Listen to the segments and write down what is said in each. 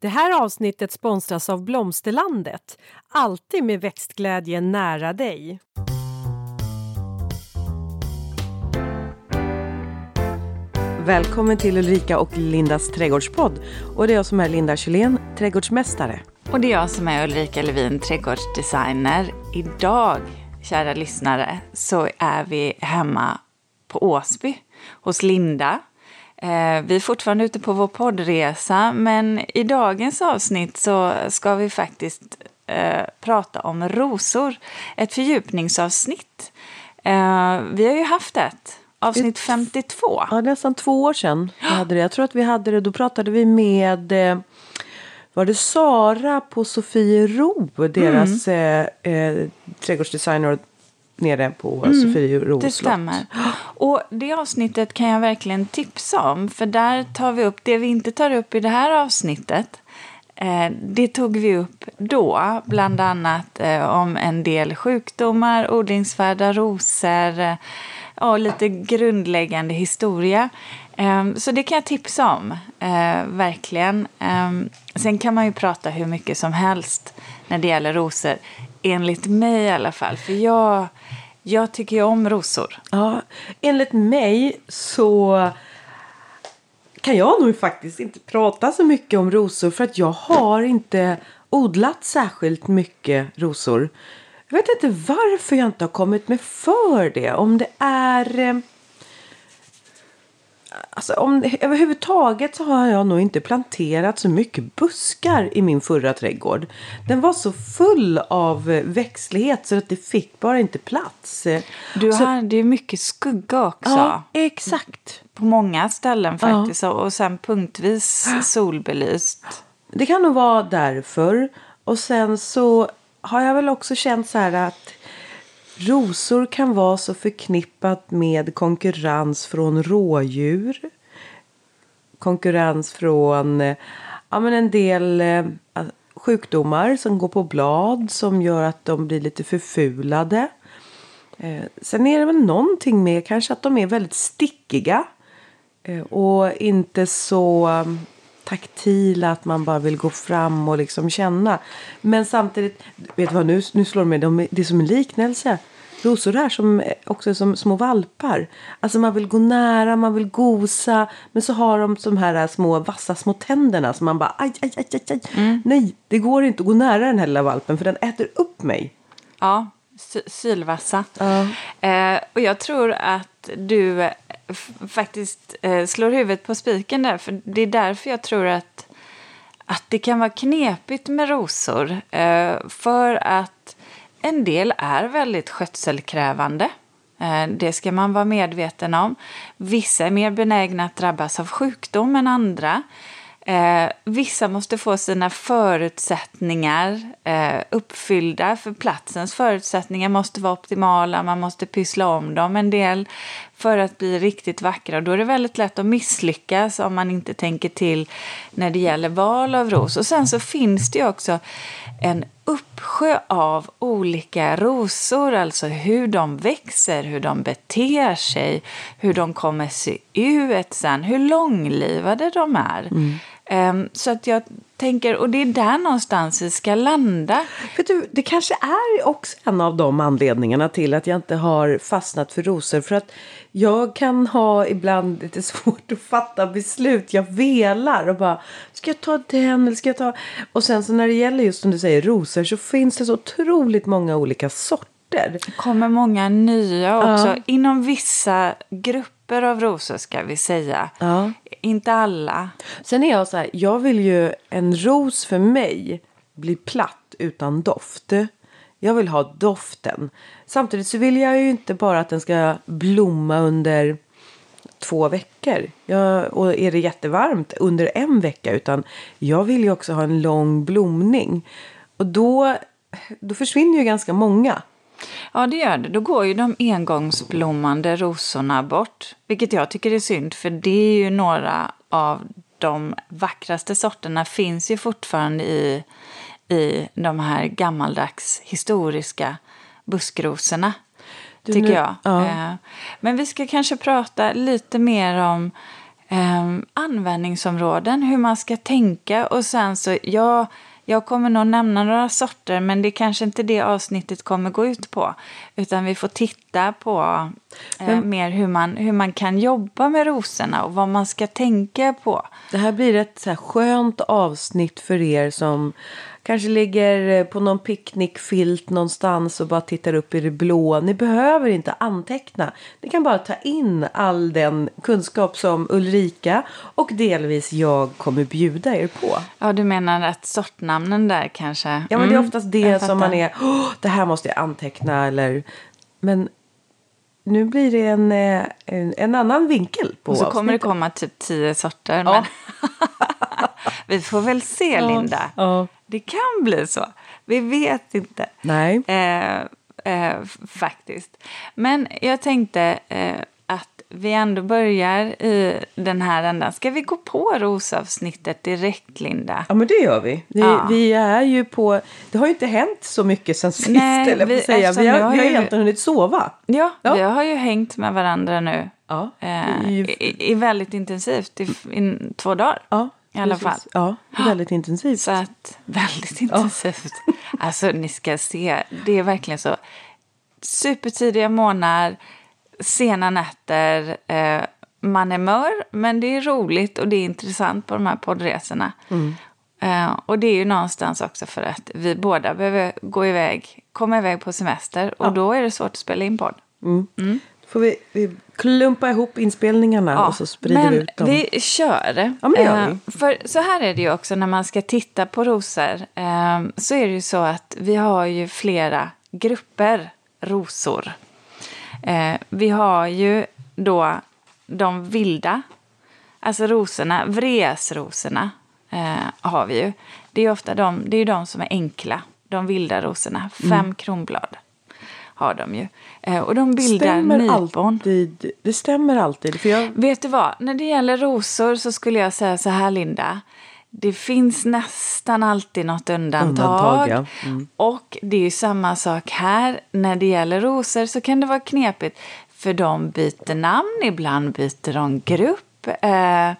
Det här avsnittet sponsras av Blomsterlandet. Alltid med växtglädje nära dig. Välkommen till Ulrika och Lindas trädgårdspodd. Och det är jag som är Linda Kjellén, trädgårdsmästare. Och det är jag som är Ulrika Levin, trädgårdsdesigner. Idag, kära lyssnare, så är vi hemma på Åsby hos Linda. Eh, vi är fortfarande ute på vår poddresa, men i dagens avsnitt så ska vi faktiskt eh, prata om rosor. Ett fördjupningsavsnitt. Eh, vi har ju haft ett, avsnitt 52. Ja, nästan två år sedan vi hade det. Jag tror att vi hade det, då pratade vi med eh, var det Sara på Sofiero, deras mm. eh, trädgårdsdesigner nere på mm, Sofiero Det stämmer. Och det avsnittet kan jag verkligen tipsa om. För där tar vi upp det vi inte tar upp i det här avsnittet. Eh, det tog vi upp då, bland annat eh, om en del sjukdomar, odlingsvärda rosor eh, och lite grundläggande historia. Eh, så det kan jag tipsa om, eh, verkligen. Eh, sen kan man ju prata hur mycket som helst när det gäller rosor. Enligt mig i alla fall. För jag, jag tycker ju om rosor. Ja, enligt mig så kan jag nog faktiskt inte prata så mycket om rosor. För att jag har inte odlat särskilt mycket rosor. Jag vet inte varför jag inte har kommit med för det. Om det är eh, Alltså om, överhuvudtaget så har jag nog inte planterat så mycket buskar i min förra trädgård. Den var så full av växtlighet så att det fick bara inte plats. Du så, hade ju mycket skugga också. Ja, exakt. På många ställen faktiskt. Ja. Och sen punktvis solbelyst. Det kan nog vara därför. Och sen så har jag väl också känt så här att Rosor kan vara så förknippat med konkurrens från rådjur. Konkurrens från ja, men en del eh, sjukdomar som går på blad som gör att de blir lite förfulade. Eh, sen är det väl någonting med kanske att de är väldigt stickiga. Eh, och inte så taktila att man bara vill gå fram och liksom känna. Men samtidigt, vet du vad nu, nu slår det mig, de, det är som en liknelse. Rosor är som, också som små valpar. Alltså man vill gå nära, man vill gosa. Men så har de de här små vassa små tänderna som man bara aj, aj, aj, aj, aj. Mm. Nej, det går inte att gå nära den här lilla valpen för den äter upp mig. Ja, sylvassa. Ja. Eh, och jag tror att du faktiskt eh, slår huvudet på spiken där. För det är därför jag tror att, att det kan vara knepigt med rosor. Eh, för att en del är väldigt skötselkrävande. Eh, det ska man vara medveten om. Vissa är mer benägna att drabbas av sjukdom än andra. Eh, vissa måste få sina förutsättningar eh, uppfyllda, för platsens förutsättningar måste vara optimala, man måste pyssla om dem en del för att bli riktigt vackra. Då är det väldigt lätt att misslyckas om man inte tänker till när det gäller val av ros. Och sen så finns det ju också en uppsjö av olika rosor, alltså hur de växer, hur de beter sig, hur de kommer se ut sen, hur långlivade de är. Mm. Ehm, så att jag tänker, och det är där någonstans vi ska landa. För du, det kanske är också en av de anledningarna till att jag inte har fastnat för rosor. För att jag kan ha ibland lite svårt att fatta beslut. Jag velar och bara, ska jag ta den eller ska jag ta... Och sen så när det gäller just som du säger rosor så finns det så otroligt många olika sorter. Det kommer många nya också. Ja. Inom vissa grupper av rosor ska vi säga. Ja. Inte alla. Sen är jag så här, jag vill ju en ros för mig bli platt utan doft. Jag vill ha doften. Samtidigt så vill jag ju inte bara att den ska blomma under två veckor. Jag, och är det jättevarmt under en vecka. Utan jag vill ju också ha en lång blomning. Och då, då försvinner ju ganska många. Ja, det gör det. Då går ju de engångsblommande rosorna bort. Vilket jag tycker är synd, för det är ju några av de vackraste sorterna finns ju fortfarande i, i de här gammaldags historiska buskrosorna. Du, tycker nu, jag. Ja. Eh, men vi ska kanske prata lite mer om eh, användningsområden, hur man ska tänka och sen så, ja, jag kommer nog nämna några sorter men det är kanske inte det avsnittet kommer gå ut på. Utan vi får titta på eh, men, mer hur man, hur man kan jobba med rosorna och vad man ska tänka på. Det här blir ett så här skönt avsnitt för er som Kanske ligger eh, på någon picknickfilt någonstans och bara tittar upp i det blå. Ni behöver inte anteckna. Ni kan bara ta in all den kunskap som Ulrika och delvis jag kommer bjuda er på. Ja, du menar att sortnamnen där kanske? Ja, men mm, det är mm, oftast det som man är. Oh, det här måste jag anteckna eller. Men nu blir det en, eh, en, en annan vinkel på Och så kommer det komma typ tio sorter. Ja. Men vi får väl se, Linda. Ja. Det kan bli så. Vi vet inte. Nej. Eh, eh, faktiskt. Men jag tänkte eh, att vi ändå börjar i den här ändan. Ska vi gå på rosavsnittet direkt, Linda? Ja, men det gör vi. Vi, ja. vi är ju på... Det har ju inte hänt så mycket sen sist, Nej, eller vi, säga. Vi har, har, vi har ju... egentligen hunnit sova. Ja, ja, vi har ju hängt med varandra nu. Ja. Eh, i, i, väldigt intensivt i, i två dagar. Ja. I alla fall. Ja, väldigt intensivt. Så att, väldigt intensivt. Ja. Alltså ni ska se, det är verkligen så. Supertidiga morgnar, sena nätter. Eh, man är mör, men det är roligt och det är intressant på de här poddresorna. Mm. Eh, och det är ju någonstans också för att vi båda behöver gå iväg, komma iväg på semester. Och ja. då är det svårt att spela in podd. Mm. Mm. Får vi, vi klumpa ihop inspelningarna ja, och så sprider men vi ut dem. vi kör. Ja, men gör vi. Eh, för så här är det ju också när man ska titta på rosor. Eh, så är det ju så att vi har ju flera grupper rosor. Eh, vi har ju då de vilda, alltså rosorna, vresrosorna har vi ju. Det är ofta de, det är de som är enkla, de vilda rosorna, fem mm. kronblad har de ju. Eh, och de bildar stämmer nypon. Alltid, det stämmer alltid. För jag... Vet du vad, när det gäller rosor så skulle jag säga så här Linda. Det finns nästan alltid något undantag. undantag ja. mm. Och det är ju samma sak här. När det gäller rosor så kan det vara knepigt. För de byter namn, ibland byter de grupp. Eh,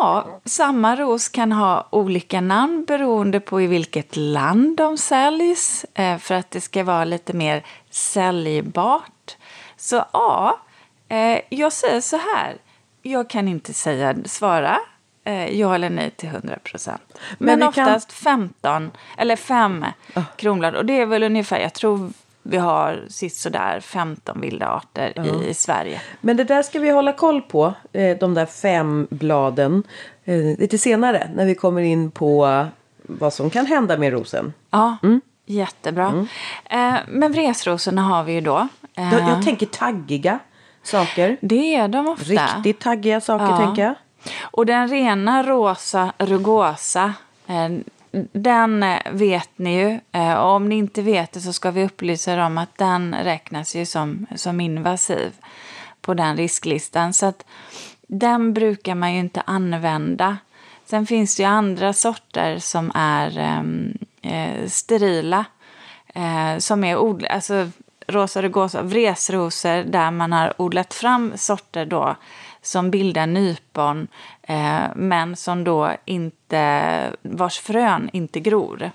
Ja, samma ros kan ha olika namn beroende på i vilket land de säljs eh, för att det ska vara lite mer säljbart. Så ja, eh, jag säger så här. Jag kan inte säga, svara eh, ja eller nej till 100 procent. Men, Men oftast kan... 15 eller 5 oh. kronblad. Och det är väl ungefär, jag tror vi har sådär 15 vilda arter i, i, Sverige. Men det där ska vi hålla koll på, eh, de där fem bladen, eh, lite senare när vi kommer in på vad som kan hända med rosen. Ja, mm. jättebra. Mm. Eh, men vresrosorna har vi ju då. Jag, jag tänker taggiga saker. Det är de ofta. Riktigt taggiga saker ja. tänker jag. Och den rena rosa rugosa den eh, vet ni ju. Eh, och om ni inte vet det så ska vi upplysa er om att den räknas ju som, som invasiv på den risklistan. Så att den brukar man ju inte använda. Sen finns det ju andra sorter som är ehm, eh, sterila. Eh, som är odl alltså rosa rugosa, vresrosor där man har odlat fram sorter då som bildar nypon eh, men som då inte, vars frön inte gror.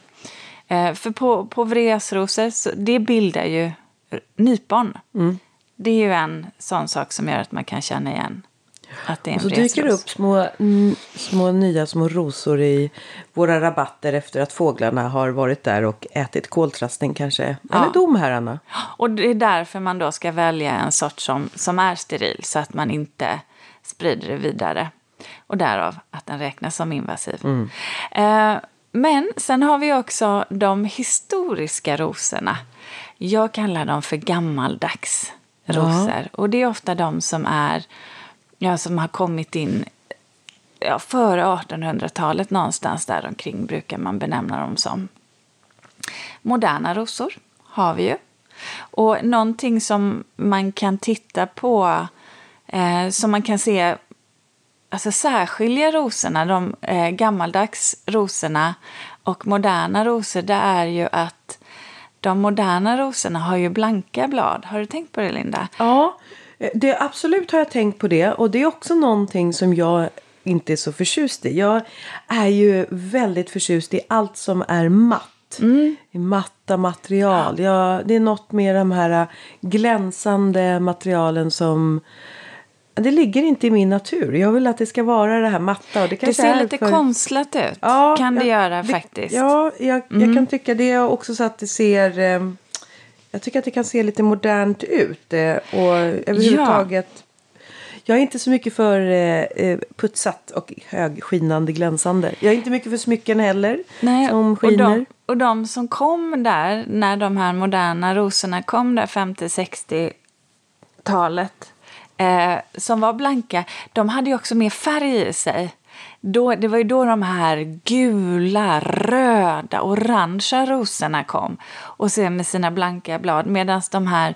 Eh, för på, på vresrosor, så, det bildar ju nypon. Mm. Det är ju en sån sak som gör att man kan känna igen att det är en och så dyker det upp små, små nya små rosor i våra rabatter efter att fåglarna har varit där och ätit koltrasten kanske. Ja. Eller domherrarna. Och det är därför man då ska välja en sort som, som är steril så att man inte sprider det vidare. Och därav att den räknas som invasiv. Mm. Eh, men sen har vi också de historiska rosorna. Jag kallar dem för gammaldags rosor. Ja. Och det är ofta de som är ja, som har kommit in ja, före 1800-talet någonstans där omkring brukar man benämna dem som. Moderna rosor har vi ju. Och någonting som man kan titta på eh, som man kan se alltså särskilja rosorna, de eh, gammaldags rosorna och moderna rosor, det är ju att de moderna rosorna har ju blanka blad. Har du tänkt på det, Linda? Ja, Eh, Det, absolut har jag tänkt på det. Och det är också någonting som jag inte är så förtjust i. Jag är ju väldigt förtjust i allt som är matt. I matta material. Jag, det är något med de här glänsande materialen som... Det ligger inte i min natur. Jag vill att det ska vara det här matta. Och det Det ser lite för... konstlat ut, Ja, kan det jag- göra faktiskt. Ja, jag, jag kan tycka det också så att det ser... Eh, jag tycker att det kan se lite modernt ut. Eh, och överhuvudtaget... Jag är inte så mycket för eh, eh, putsat och högskinande glänsande. Jag är inte mycket för smycken heller. Nej, som och, skiner. de, och de som kom där, när de här moderna rosorna kom där 50-60-talet, eh, som var blanka, de hade ju också mer färg i sig. Då, det var ju då de här gula, röda, orangea rosorna kom. Och sen med sina blanka blad. Medan de här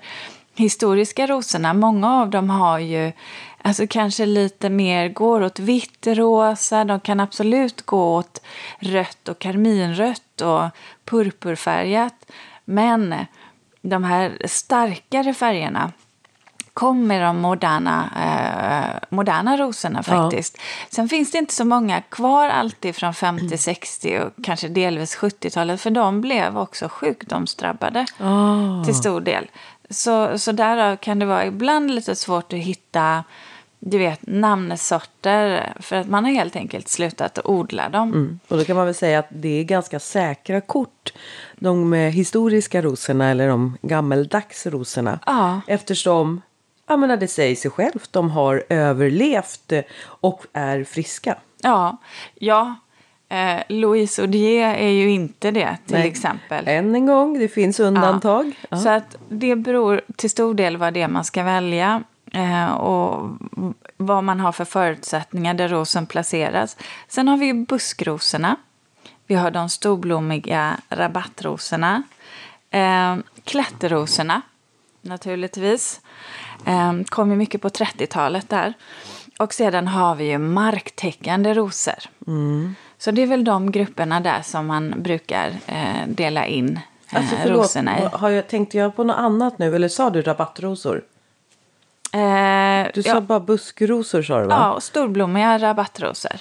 historiska rosorna, många av dem har ju alltså kanske lite mer, går åt vitt, rosa. De kan absolut gå åt rött och karminrött och purpurfärgat. Men de här starkare färgerna kom med de moderna, eh, moderna rosorna faktiskt. Sen finns det inte så många kvar alltid från 50, 60 och kanske delvis 70-talet. För de blev också sjukdomsdrabbade Ah. till stor del. Så, så därav kan det vara ibland lite svårt att hitta du vet, namnsorter för att man har helt enkelt slutat att odla dem. Mm. Och då kan man väl säga att det är ganska säkra kort. De eh, historiska rosorna eller de gammeldags rosorna. Ja. Eftersom, jag menar det säger sig självt, de har överlevt och är friska. Ja, ja. Eh, Louise Odier är ju inte det till Nej. exempel. Än en gång, det finns undantag. Ja. Så att det beror till stor del vad det är man ska välja eh, och vad man har för förutsättningar där rosen placeras. Sen har vi ju buskrosorna. Vi har de storblommiga rabattrosorna. Eh, klätterrosorna, naturligtvis. Eh, kom ju mycket på 30-talet där. Och sedan har vi ju marktäckande rosor. Så det är väl de grupperna där som man brukar eh, dela in eh, Alltså förlåt, rosorna i. har jag, tänkte jag på något annat nu? Eller sa du rabattrosor? Eh, Du sa ja, bara buskrosor sa du va? ja, och storblommiga rabattrosor.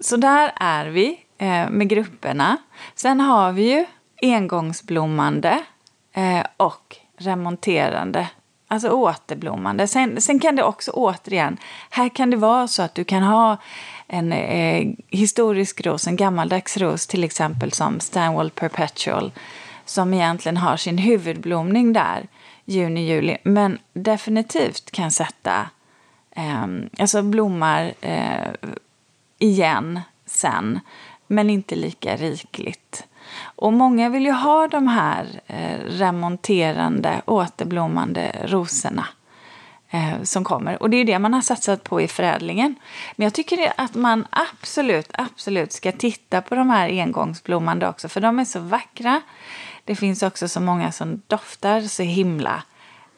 Så där är vi eh, med grupperna. Sen har vi ju engångsblommande eh, och remonterande. Alltså återblommande. Sen, sen kan det också återigen, här kan det vara så att du kan ha en eh, historisk ros, en gammaldags ros till exempel som Stanwell Perpetual som egentligen har sin huvudblomning där juni, juli men definitivt kan sätta, eh, alltså blommar eh, igen sen men inte lika rikligt. Och många vill ju ha de här eh, remonterande, återblommande rosorna eh, som kommer. Och det är det man har satsat på i förädlingen. Men jag tycker att man absolut, absolut ska titta på de här engångsblommande också, för de är så vackra. Det finns också så många som doftar så himla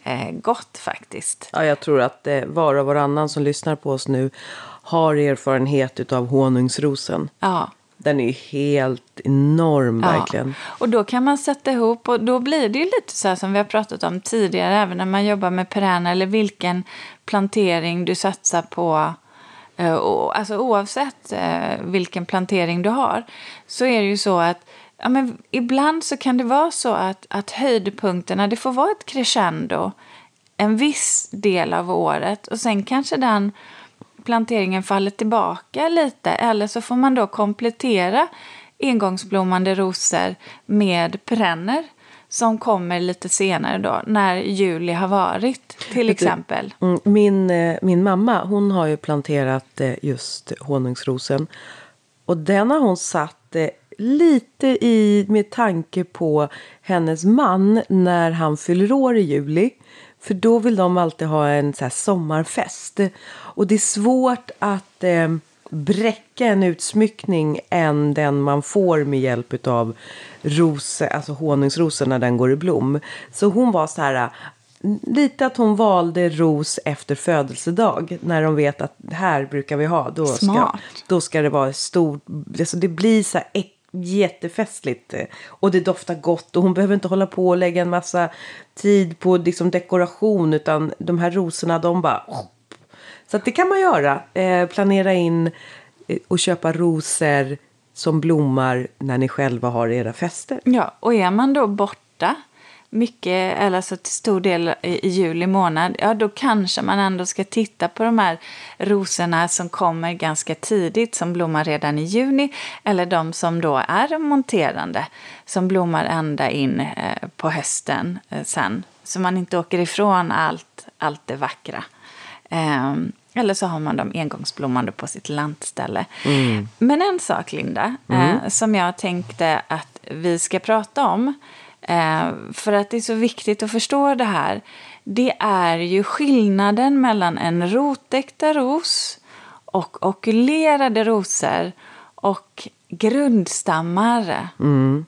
eh, gott faktiskt. Ja, jag tror att var och varannan som lyssnar på oss nu har erfarenhet av honungsrosen. Ja. Den är ju helt enorm verkligen. Och då kan man sätta ihop och då blir det ju lite så här som vi har pratat om tidigare även när man jobbar med perenner eller vilken plantering du satsar på. eh, alltså oavsett eh, vilken plantering du har så är det ju så att ja, men ibland så kan det vara så att, att höjdpunkterna, det får vara ett crescendo en viss del av året och sen kanske den planteringen faller tillbaka lite eller så får man då komplettera engångsblommande rosor med perenner som kommer lite senare då när juli har varit till exempel. Mm, min, eh, min mamma hon har ju planterat eh, just honungsrosen. Och den har hon satt eh, lite i med tanke på hennes man när han fyller år i juli. För då vill de alltid ha en så sommarfest. Och det är svårt att eh, bräcka en utsmyckning än den man får med hjälp av rose, alltså honungsrosen när den går i blom. Så hon var så här Lite att hon valde ros efter födelsedag. När de vet att här brukar vi ha. Då ska, Smart. då ska det vara stort. Alltså det blir så här jättefestligt. Och det doftar gott och hon behöver inte hålla på och lägga en massa tid på liksom dekoration utan de här rosorna de bara... Så att det kan man göra. Eh, planera in eh, och köpa rosor som blommar när ni själva har era fester. Ja, och är man då borta mycket, eller så till stor del i, juli månad, ja då kanske man ändå ska titta på de här rosorna som kommer ganska tidigt, som blommar redan i juni, eller de som då är monterande, som blommar ända in eh, på hösten eh, sen. Så man inte åker ifrån allt, allt det vackra. Eh, eller så har man dem engångsblommande på sitt lantställe. Mm. Men en sak, Linda, mm. eh, som jag tänkte att vi ska prata om, eh, för att det är så viktigt att förstå det här, det är ju skillnaden mellan en rotäkta ros och okulerade rosor och grundstammar. Mm.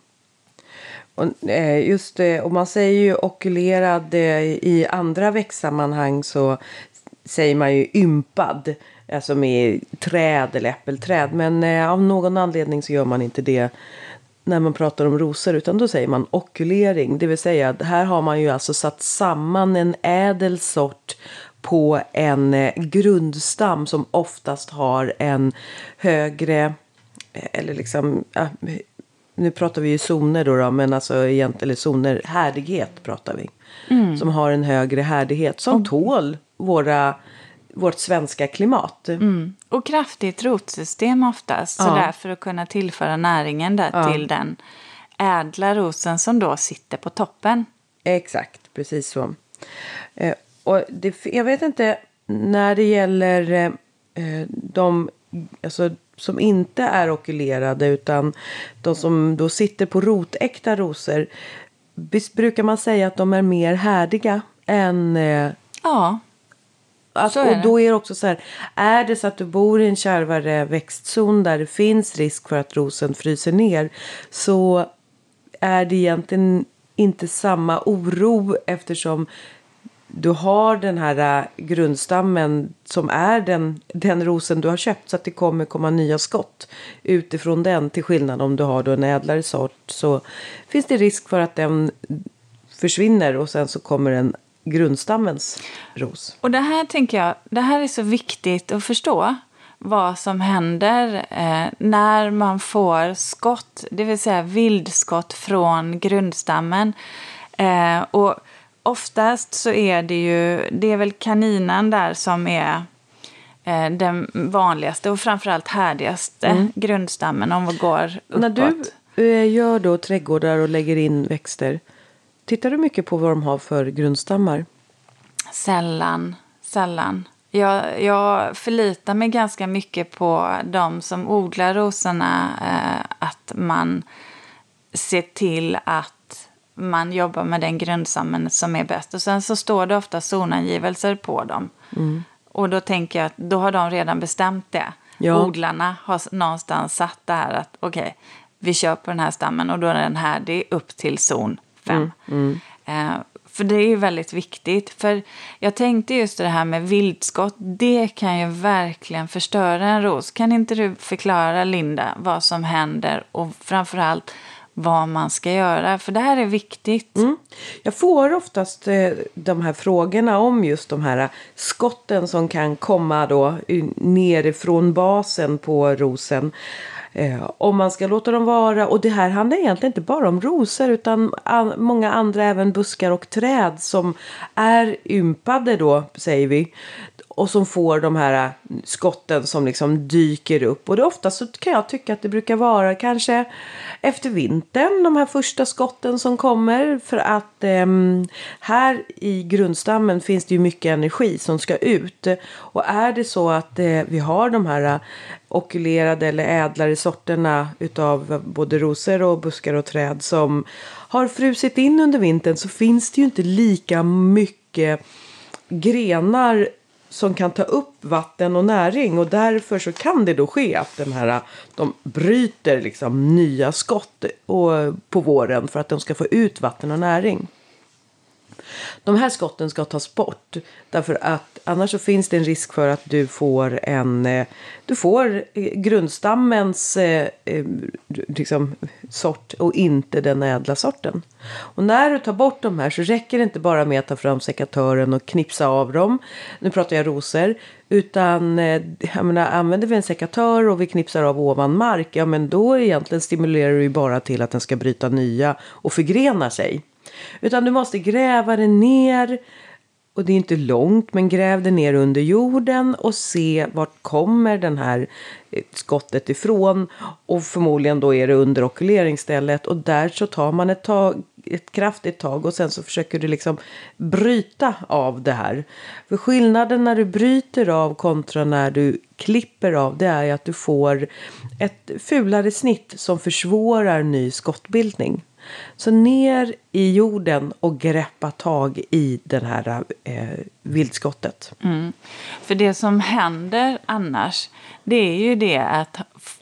Och, eh, just det, och man säger ju okulerad eh, i andra växtsammanhang så säger man ju ympad. Alltså med träd eller äppelträd. Men eh, av någon anledning så gör man inte det när man pratar om rosor. Utan då säger man okulering. Det vill säga att här har man ju alltså satt samman en ädel sort på en eh, grundstam som oftast har en högre eh, eller liksom ja, nu pratar vi ju zoner då, då men alltså egentligen, eller zoner, härdighet pratar vi. Mm. Som har en högre härdighet som och, tål våra, vårt svenska klimat. Mm. Och kraftigt rotsystem oftast. Så ja. därför att kunna tillföra näringen där ja. till den ädla rosen som då sitter på toppen. Exakt, precis så. Eh, och det, jag vet inte när det gäller eh, de alltså, som inte är okulerade utan de som då sitter på rotäkta rosor. Brukar man säga att de är mer härdiga än eh, ja. Alltså, och då är det också så här, är det så att du bor i en kärvare växtzon där det finns risk för att rosen fryser ner så är det egentligen inte samma oro eftersom du har den här äh, grundstammen som är den, den rosen du har köpt så att det kommer komma nya skott utifrån den. Till skillnad om du har då en ädlare sort så finns det risk för att den försvinner och sen så kommer en grundstammens ros. Och det här tänker jag, det här är så viktigt att förstå vad som händer eh, när man får skott, det vill säga vildskott från grundstammen. Eh, och oftast så är det ju, det är väl kaninen där som är eh, den vanligaste och framförallt härdigaste mm. grundstammen om vi går uppåt. När du eh, gör då trädgårdar och lägger in växter, Tittar du mycket på vad de har för grundstammar? Sällan, sällan. Jag, jag förlitar mig ganska mycket på de som odlar rosorna. Eh, att man ser till att man jobbar med den grundstammen som är bäst. Och sen så står det ofta zonangivelser på dem. Mm. Och då tänker jag att då har de redan bestämt det. Ja. Odlarna har någonstans satt det här att okej, okay, vi kör på den här stammen och då är den här, det är upp till zon fem. Mm, mm. Eh, för det är ju väldigt viktigt. För jag tänkte just det här med vildskott. Det kan ju verkligen förstöra en ros. Kan inte du förklara, Linda, vad som händer och framförallt vad man ska göra? För det här är viktigt. Mm. Jag får oftast eh, de här frågorna om just de här skotten som kan komma då nerifrån basen på rosen. Eh, om man ska låta dem vara. Och det här handlar egentligen inte bara om rosor utan an, många andra även buskar och träd som är ympade då säger vi. Och som får de här äh, skotten som liksom dyker upp. Och det ofta så kan jag tycka att det brukar vara kanske efter vintern de här första skotten som kommer. För att eh, här i grundstammen finns det ju mycket energi som ska ut. Och är det så att eh, vi har de här äh, okulerade eller ädlare sorterna utav både rosor och buskar och träd som har frusit in under vintern så finns det ju inte lika mycket grenar som kan ta upp vatten och näring och därför så kan det då ske att den här, de bryter liksom nya skott och, på våren för att de ska få ut vatten och näring. De här skotten ska tas bort. Därför att annars så finns det en risk för att du får en... Eh, du får eh, grundstammens eh, liksom, sort och inte den ädla sorten. Och när du tar bort de här så räcker det inte bara med att ta fram sekatören och knipsa av dem. Nu pratar jag rosor. Utan jag menar, använder vi en sekatör och vi knipsar av ovan mark. Ja men då egentligen stimulerar du ju bara till att den ska bryta nya och förgrena sig. Utan du måste gräva det ner. Och det är inte långt, men gräv det ner under jorden och se vart kommer den här eh, skottet ifrån. Och förmodligen då är det under okuleringsstället och där så tar man ett, tag, ett kraftigt tag och sen så försöker du liksom bryta av det här. För skillnaden när du bryter av kontra när du klipper av det är ju att du får ett fulare snitt som försvårar ny skottbildning. Så ner i jorden och greppa tag i det här eh, vildskottet. För det som händer annars, det är ju det att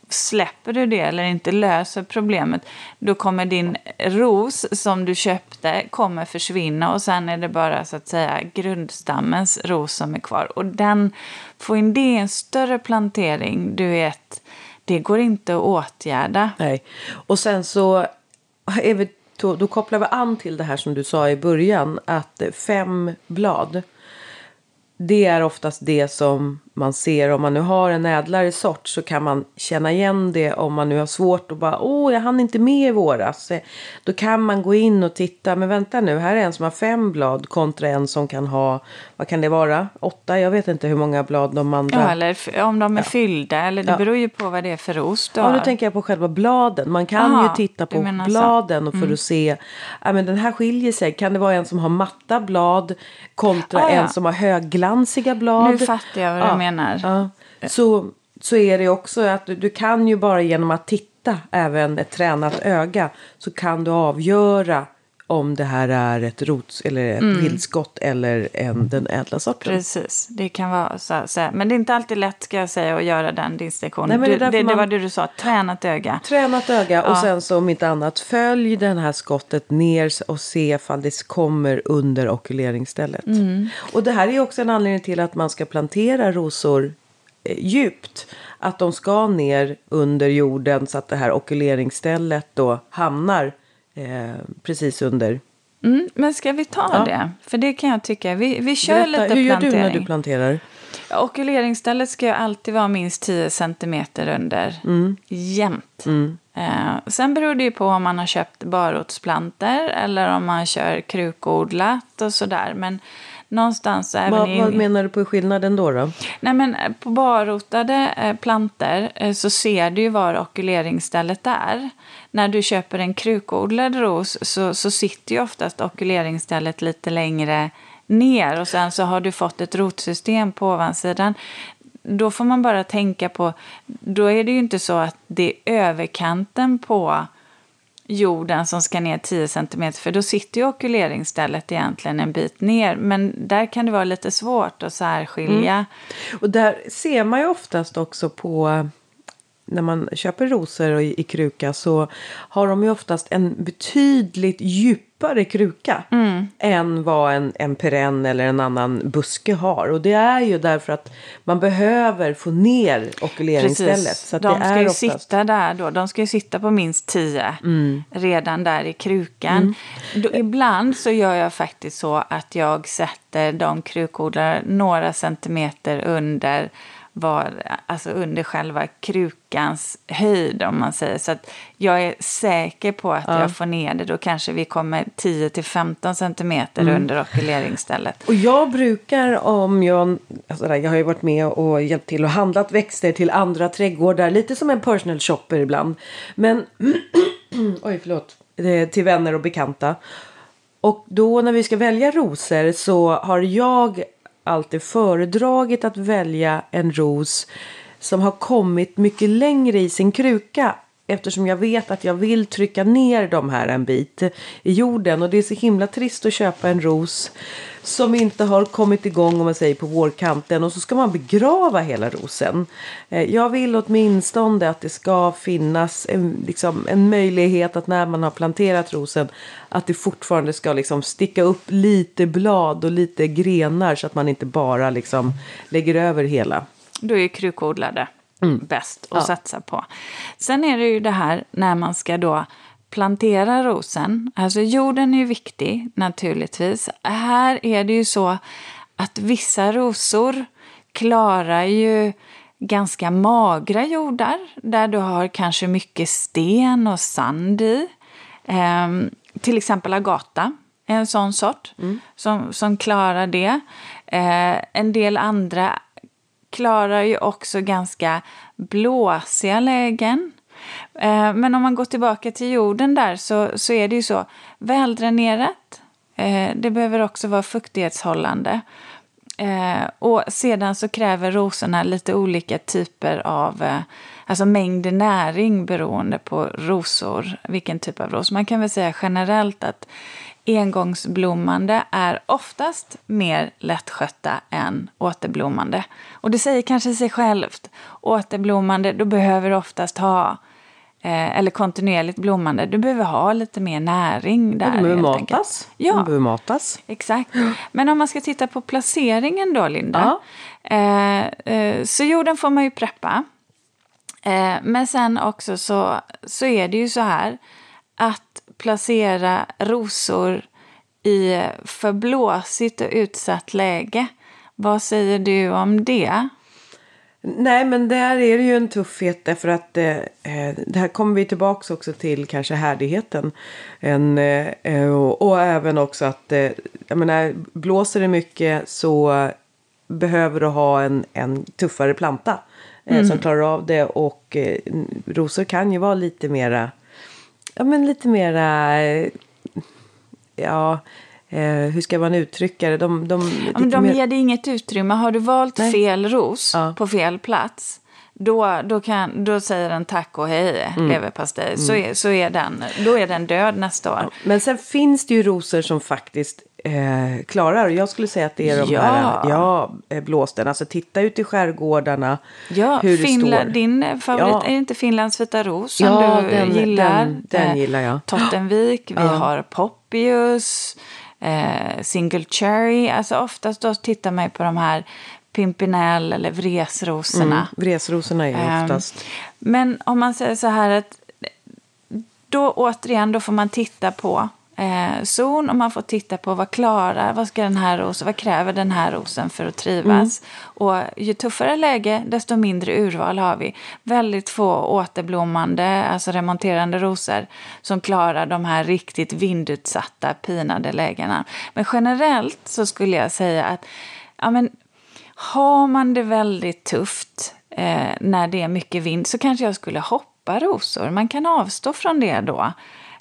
släpper du det eller inte löser problemet, då kommer din ros som du köpte kommer försvinna och sen är det bara så att säga grundstammens ros som är kvar. Och den, får in det i en större plantering, du vet, det går inte att åtgärda. Nej. Och sen så är vi, då, då kopplar vi an till det här som du sa i början. Att fem blad. Det är oftast det som man ser om man nu har en ädlare sort så kan man känna igen det om man nu har svårt och bara åh jag hann inte med i våras. Eh, Då kan man gå in och titta men vänta nu här är en som har fem blad kontra en som kan ha vad kan det vara åtta jag vet inte hur många blad de andra. Ja, eller om de är fyllda, eller det Ja. beror ju på vad det är för du Ja, nu tänker jag på själva bladen. Man kan Aha, ju titta på menar bladen och för att se. Ja, men den här skiljer sig. Kan det vara en som har matta blad kontra Ah, ja. en som har högglansiga blad? Nu fattar jag vad du Ja, menar. Ja. Så, så är det också att du, du kan ju bara genom att titta, även ett tränat öga, så kan du avgöra om det här är ett rots eller ett Mm. vildskott eller en, den ädla sorten. Precis, det kan vara så, så här. Men det är inte alltid lätt ska jag säga att göra den distinktionen. Nej, men det det, det, man- var det du sa, tränat öga. Tränat öga och Ja. sen så om inte annat följ den här skottet ner och se ifall det kommer under okuleringsstället. Mm. Och det här är också en anledning till att man ska plantera rosor eh, djupt. Att de ska ner under jorden så att det här okuleringsstället då hamnar eh, precis under. Mm, men ska vi ta Ja. det? För det kan jag tycka. Vi, vi kör Berätta, lite hur gör plantering. du när du planterar? Okuleringsstället ska ju alltid vara minst 10 centimeter under. Mm. Jämt. Eh, sen beror det ju på om man har köpt barrotsplanter eller om man kör krukodlat och sådär. Men någonstans även Vad, i... vad menar du på skillnaden då? då? Nej, men eh, på barrotade eh, planter eh, så ser du ju var okuleringsstället är. När du köper en krukodlad ros så, så sitter ju oftast okuleringsstället lite längre ner och sen så har du fått ett rotsystem på ovansidan. Då får man bara tänka på, då är det ju inte så att det är överkanten på jorden som ska ner 10 cm för då sitter ju okuleringsstället egentligen en bit ner. Men där kan det vara lite svårt att särskilja. Mm. Och där ser man ju oftast också på när man köper rosor i, i kruka så har de ju oftast en betydligt djupare kruka än vad en, en perenn eller en annan buske har. Och det är ju därför att man behöver få ner okuleringsstället. Så att de ska är ju oftast... sitta där då. De ska ju sitta på minst 10 Mm. redan där i krukan. Då, ibland så gör jag faktiskt så att jag sätter de krukodlar några centimeter under var, alltså under själva krukans höjd om man säger. Så att jag är säker på att jag får ner det. Då kanske vi kommer 10-15 centimeter Mm. under okuleringsstället. Och jag brukar om jag, alltså jag har ju varit med och hjälpt till och handlat växter till andra trädgårdar. Lite som en personal shopper ibland. Men, oj förlåt, till vänner och bekanta. Och då när vi ska välja rosor så har jag alltid föredragit att välja en ros som har kommit mycket längre i sin kruka eftersom jag vet att jag vill trycka ner de här en bit i jorden. Och det är så himla trist att köpa en ros som inte har kommit igång om man säger på vårkanten och så ska man begrava hela rosen. Eh, jag vill åtminstone att det ska finnas en, liksom, en möjlighet att när man har planterat rosen att det fortfarande ska liksom sticka upp lite blad och lite grenar så att man inte bara liksom lägger över hela. Då är krukodlade mm. bäst att ja. satsa på. Sen är det ju det här när man ska då plantera rosen. Alltså jorden är ju viktig naturligtvis. Här är det ju så att vissa rosor klarar ju ganska magra jordar där du har kanske mycket sten och sand i. Eh, till exempel agata är en sån sort mm. som, som klarar det. Eh, en del andra klarar ju också ganska blåsiga lägen. Eh, men om man går tillbaka till jorden där så, så är det ju så väldränerat. Eh, det behöver också vara fuktighetshållande. Eh, och sedan så kräver rosorna lite olika typer av alltså mängd näring beroende på rosor, vilken typ av ros. Man kan väl säga generellt att engångsblommande är oftast mer lättskötta än återblommande. Och det säger kanske sig självt. Återblommande, då behöver du oftast ha Eh, eller kontinuerligt blommande, du behöver ha lite mer näring där. De behöver matas. Ja, de behöver matas. Exakt. Men om man ska titta på placeringen då, Linda. Ja. Eh, eh, så jorden får man ju preppa. Eh, men sen också så, så är det ju så här att placera rosor i för blåsigt och utsatt läge. Vad säger du om det? Nej, men där är det ju en tuffhet därför att eh, det här kommer vi tillbaks också till kanske härdigheten. En, eh, och, och, även också att, eh, jag menar, blåser det mycket så behöver du ha en, en tuffare planta eh, mm. som klarar av det och eh, rosor kan ju vara lite mera, ja men lite mera, ja eh, hur ska man uttrycka det? De, de, ja, men de mer... ger dig inget utrymme. Har du valt Nej. fel ros ja. på fel plats då, då, kan, då säger den tack och hej, mm. leverpastej. Mm. Så, är, så är den, då är den död nästa år. Ja. Men sen finns det ju rosor som faktiskt eh, klarar. Jag skulle säga att det är de ja. här ja, eh, blåsten. Alltså titta ut i skärgårdarna. Ja, hur Finland, det står. din favorit, ja. är inte Finlands vita ros som ja, du den, gillar? Den, den eh, gillar jag. Tottenvik, vi har Poppius eh, single cherry. Alltså oftast då tittar man på de här pimpinell eller vresrosorna. Mm, vresrosorna är ju ehm, oftast. Um, men om man säger så här att då återigen då får man titta på eh, zon och man får titta på vad klarar, vad ska den här rosen, vad kräver den här rosen för att trivas. Mm. Och ju tuffare läge, desto mindre urval har vi. Väldigt få återblommande, alltså remonterande rosor som klarar de här riktigt vindutsatta, pinade lägena. Men generellt så skulle jag säga att ja, men, har man det väldigt tufft eh, när det är mycket vind så kanske jag skulle hoppa rosor. Man kan avstå från det då.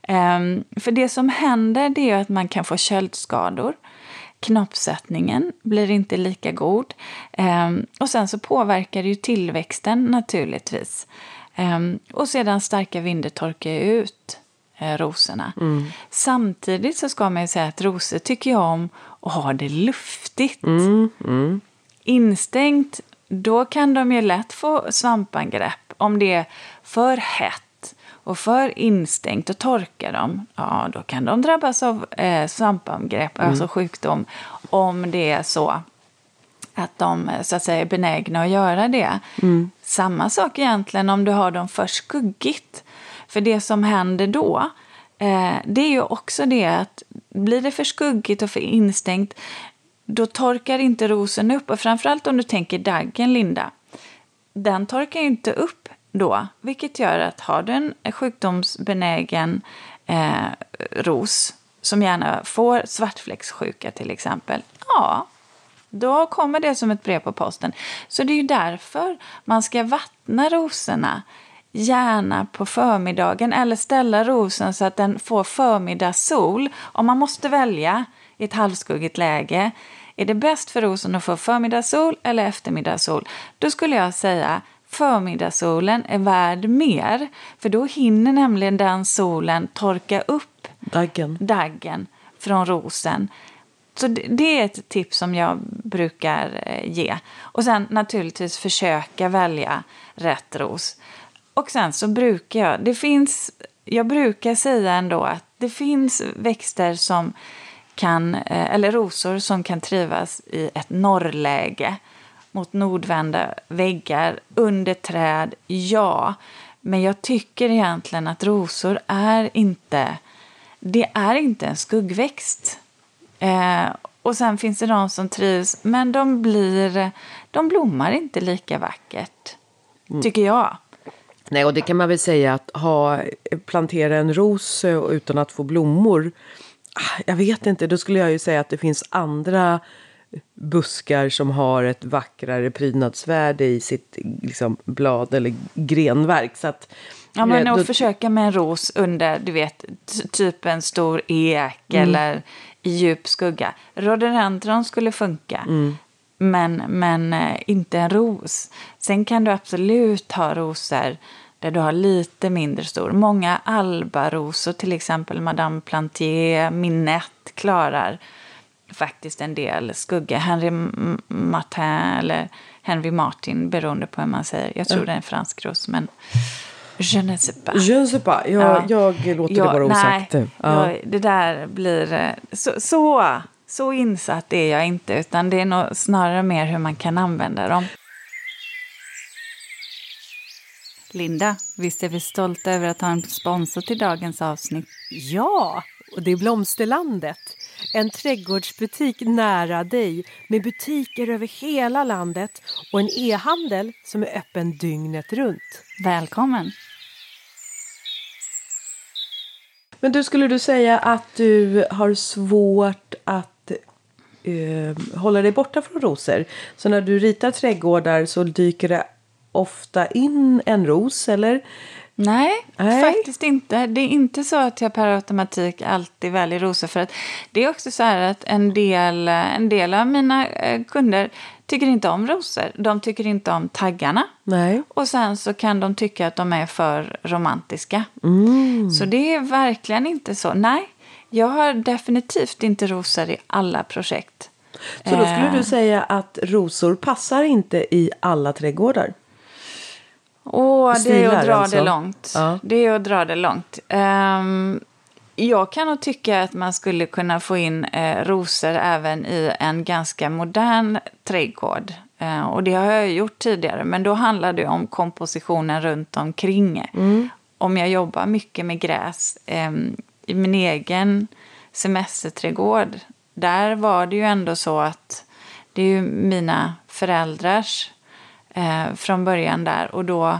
Um, för det som händer det är att man kan få köldskador. Knoppsättningen blir inte lika god. Um, och sen så påverkar det ju tillväxten naturligtvis. Um, och sedan starka vindar torkar ut eh, rosorna. Mm. Samtidigt så ska man ju säga att rosor tycker jag om att ha det luftigt. Mm. Mm. Instängt, då kan de ju lätt få svampangrepp om det är för hett och för instängt och torkar de, ja då kan de drabbas av eh, svampangrepp, mm. alltså sjukdom, om det är så att de så att säga är benägna att göra det. Mm. Samma sak egentligen om du har dem för skuggigt. För det som händer då, eh, det är ju också det att blir det för skuggigt och för instängt, då torkar inte rosen upp. Och framförallt om du tänker daggen, Linda. Den torkar ju inte upp då, vilket gör att har du en sjukdomsbenägen eh, ros som gärna får svartfläcksjuka till exempel, ja, då kommer det som ett brev på posten. Så det är ju därför man ska vattna rosorna gärna på förmiddagen eller ställa rosen så att den får förmiddagssol. Om man måste välja i ett halvskuggigt läge, är det bäst för rosen att få förmiddagssol eller eftermiddagssol? Då skulle jag säga förmiddagssolen är värd mer. För då hinner nämligen den solen torka upp Daggen. daggen från rosen. Så det, det är ett tips som jag brukar eh, ge. Och sen naturligtvis försöka välja rätt ros. Och sen så brukar jag, det finns, jag brukar säga ändå att det finns växter som kan, eh, eller rosor som kan trivas i ett norrläge mot nordvända väggar, under träd, ja. Men jag tycker egentligen att rosor är inte, det är inte en skuggväxt. Eh, och sen finns det de som trivs, men de blir, de blommar inte lika vackert, tycker jag. Nej, och det kan man väl säga att ha, plantera en ros eh, utan att få blommor. ah, Jag vet inte, då skulle jag ju säga att det finns andra buskar som har ett vackrare prydnadsvärde i sitt liksom, blad eller grenverk. Så att, Ja, men att då- försöka med en ros under, du vet, typ en stor ek Mm. eller i djup skugga. Rhododendron skulle funka, Mm. men, men eh, inte en ros. Sen kan du absolut ha rosor där du har lite mindre stor. Många albarosor, till exempel Madame Plantier, Minette, klarar faktiskt en del skugga. Henry Martin eller Henry Martin, beroende på hur man säger. Jag tror det är en fransk ros, men je ne sais pas. Je ne sais pas, jag, Ja. jag låter det vara osagt. Nej, Ja. jag, det där blir... eh, Så, så, så insatt är jag inte, utan det är nog snarare mer hur man kan använda dem. Linda, visst är vi stolta över att ha en sponsor till dagens avsnitt? Ja, och det är Blomsterlandet. En trädgårdsbutik nära dig med butiker över hela landet och en e-handel som är öppen dygnet runt. Välkommen! Men du, skulle du säga att du har svårt att eh, hålla dig borta från rosor? Så när du ritar trädgårdar så dyker det ofta in en ros, eller? Nej, Nej. faktiskt inte. Det är inte så att jag per automatik alltid väljer rosor. För att det är också så här att en del, en del av mina eh, kunder tycker inte om rosor. De tycker inte om taggarna. Nej. Och sen så kan de tycka att de är för romantiska. Mm. Så det är verkligen inte så. Nej, jag har definitivt inte rosor i alla projekt. Så då skulle Eh. du säga att rosor passar inte i alla trädgårdar? Åh, det är att dra alltså. det långt. Ja. Det är att dra det långt. Ehm, jag kan nog tycka att man skulle kunna få in eh, rosor även i en ganska modern trädgård. Eh, och det har jag gjort tidigare, men då handlar det om kompositionen runt omkring. Om jag jobbar mycket med gräs ehm, i min egen semesterträdgård, där var det ju ändå så att det är ju mina föräldrars eh, från början där. Och då,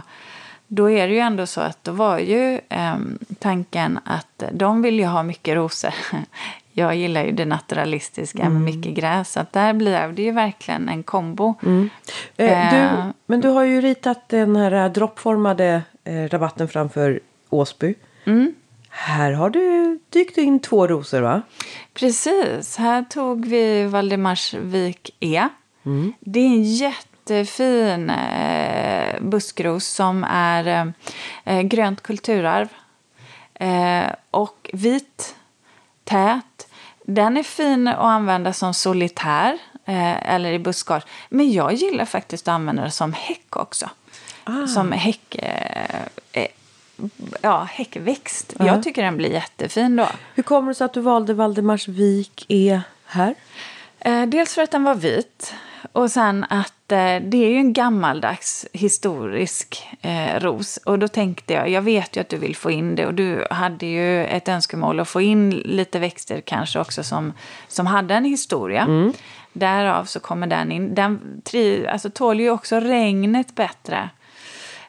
då är det ju ändå så att då var ju eh, tanken att de vill ju ha mycket rosor. Jag gillar ju det naturalistiska med mycket gräs. Så att där blev det ju verkligen en kombo. Eh, du, Eh. men du har ju ritat den här eh, droppformade eh, rabatten framför Åsby. Mm. Här har du dykt in två rosor, va? Precis, här tog vi Valdemarsvik E. Det är en jättefin eh, buskros som är eh, grönt kulturarv. Eh, och vit, tät. Den är fin att använda som solitär eh, eller i buskage. Men jag gillar faktiskt att använda det som häck också. Som häck... Eh, eh, ja, häckväxt. Jag tycker den blir jättefin då. Hur kommer det sig att du valde Valdemarsvik E här? Eh, dels för att den var vit och sen att eh, det är ju en gammaldags historisk eh, ros. Och då tänkte jag, jag vet ju att du vill få in det och du hade ju ett önskemål att få in lite växter kanske också som, som hade en historia. Därav så kommer den in. Den tri, alltså, tål ju också regnet bättre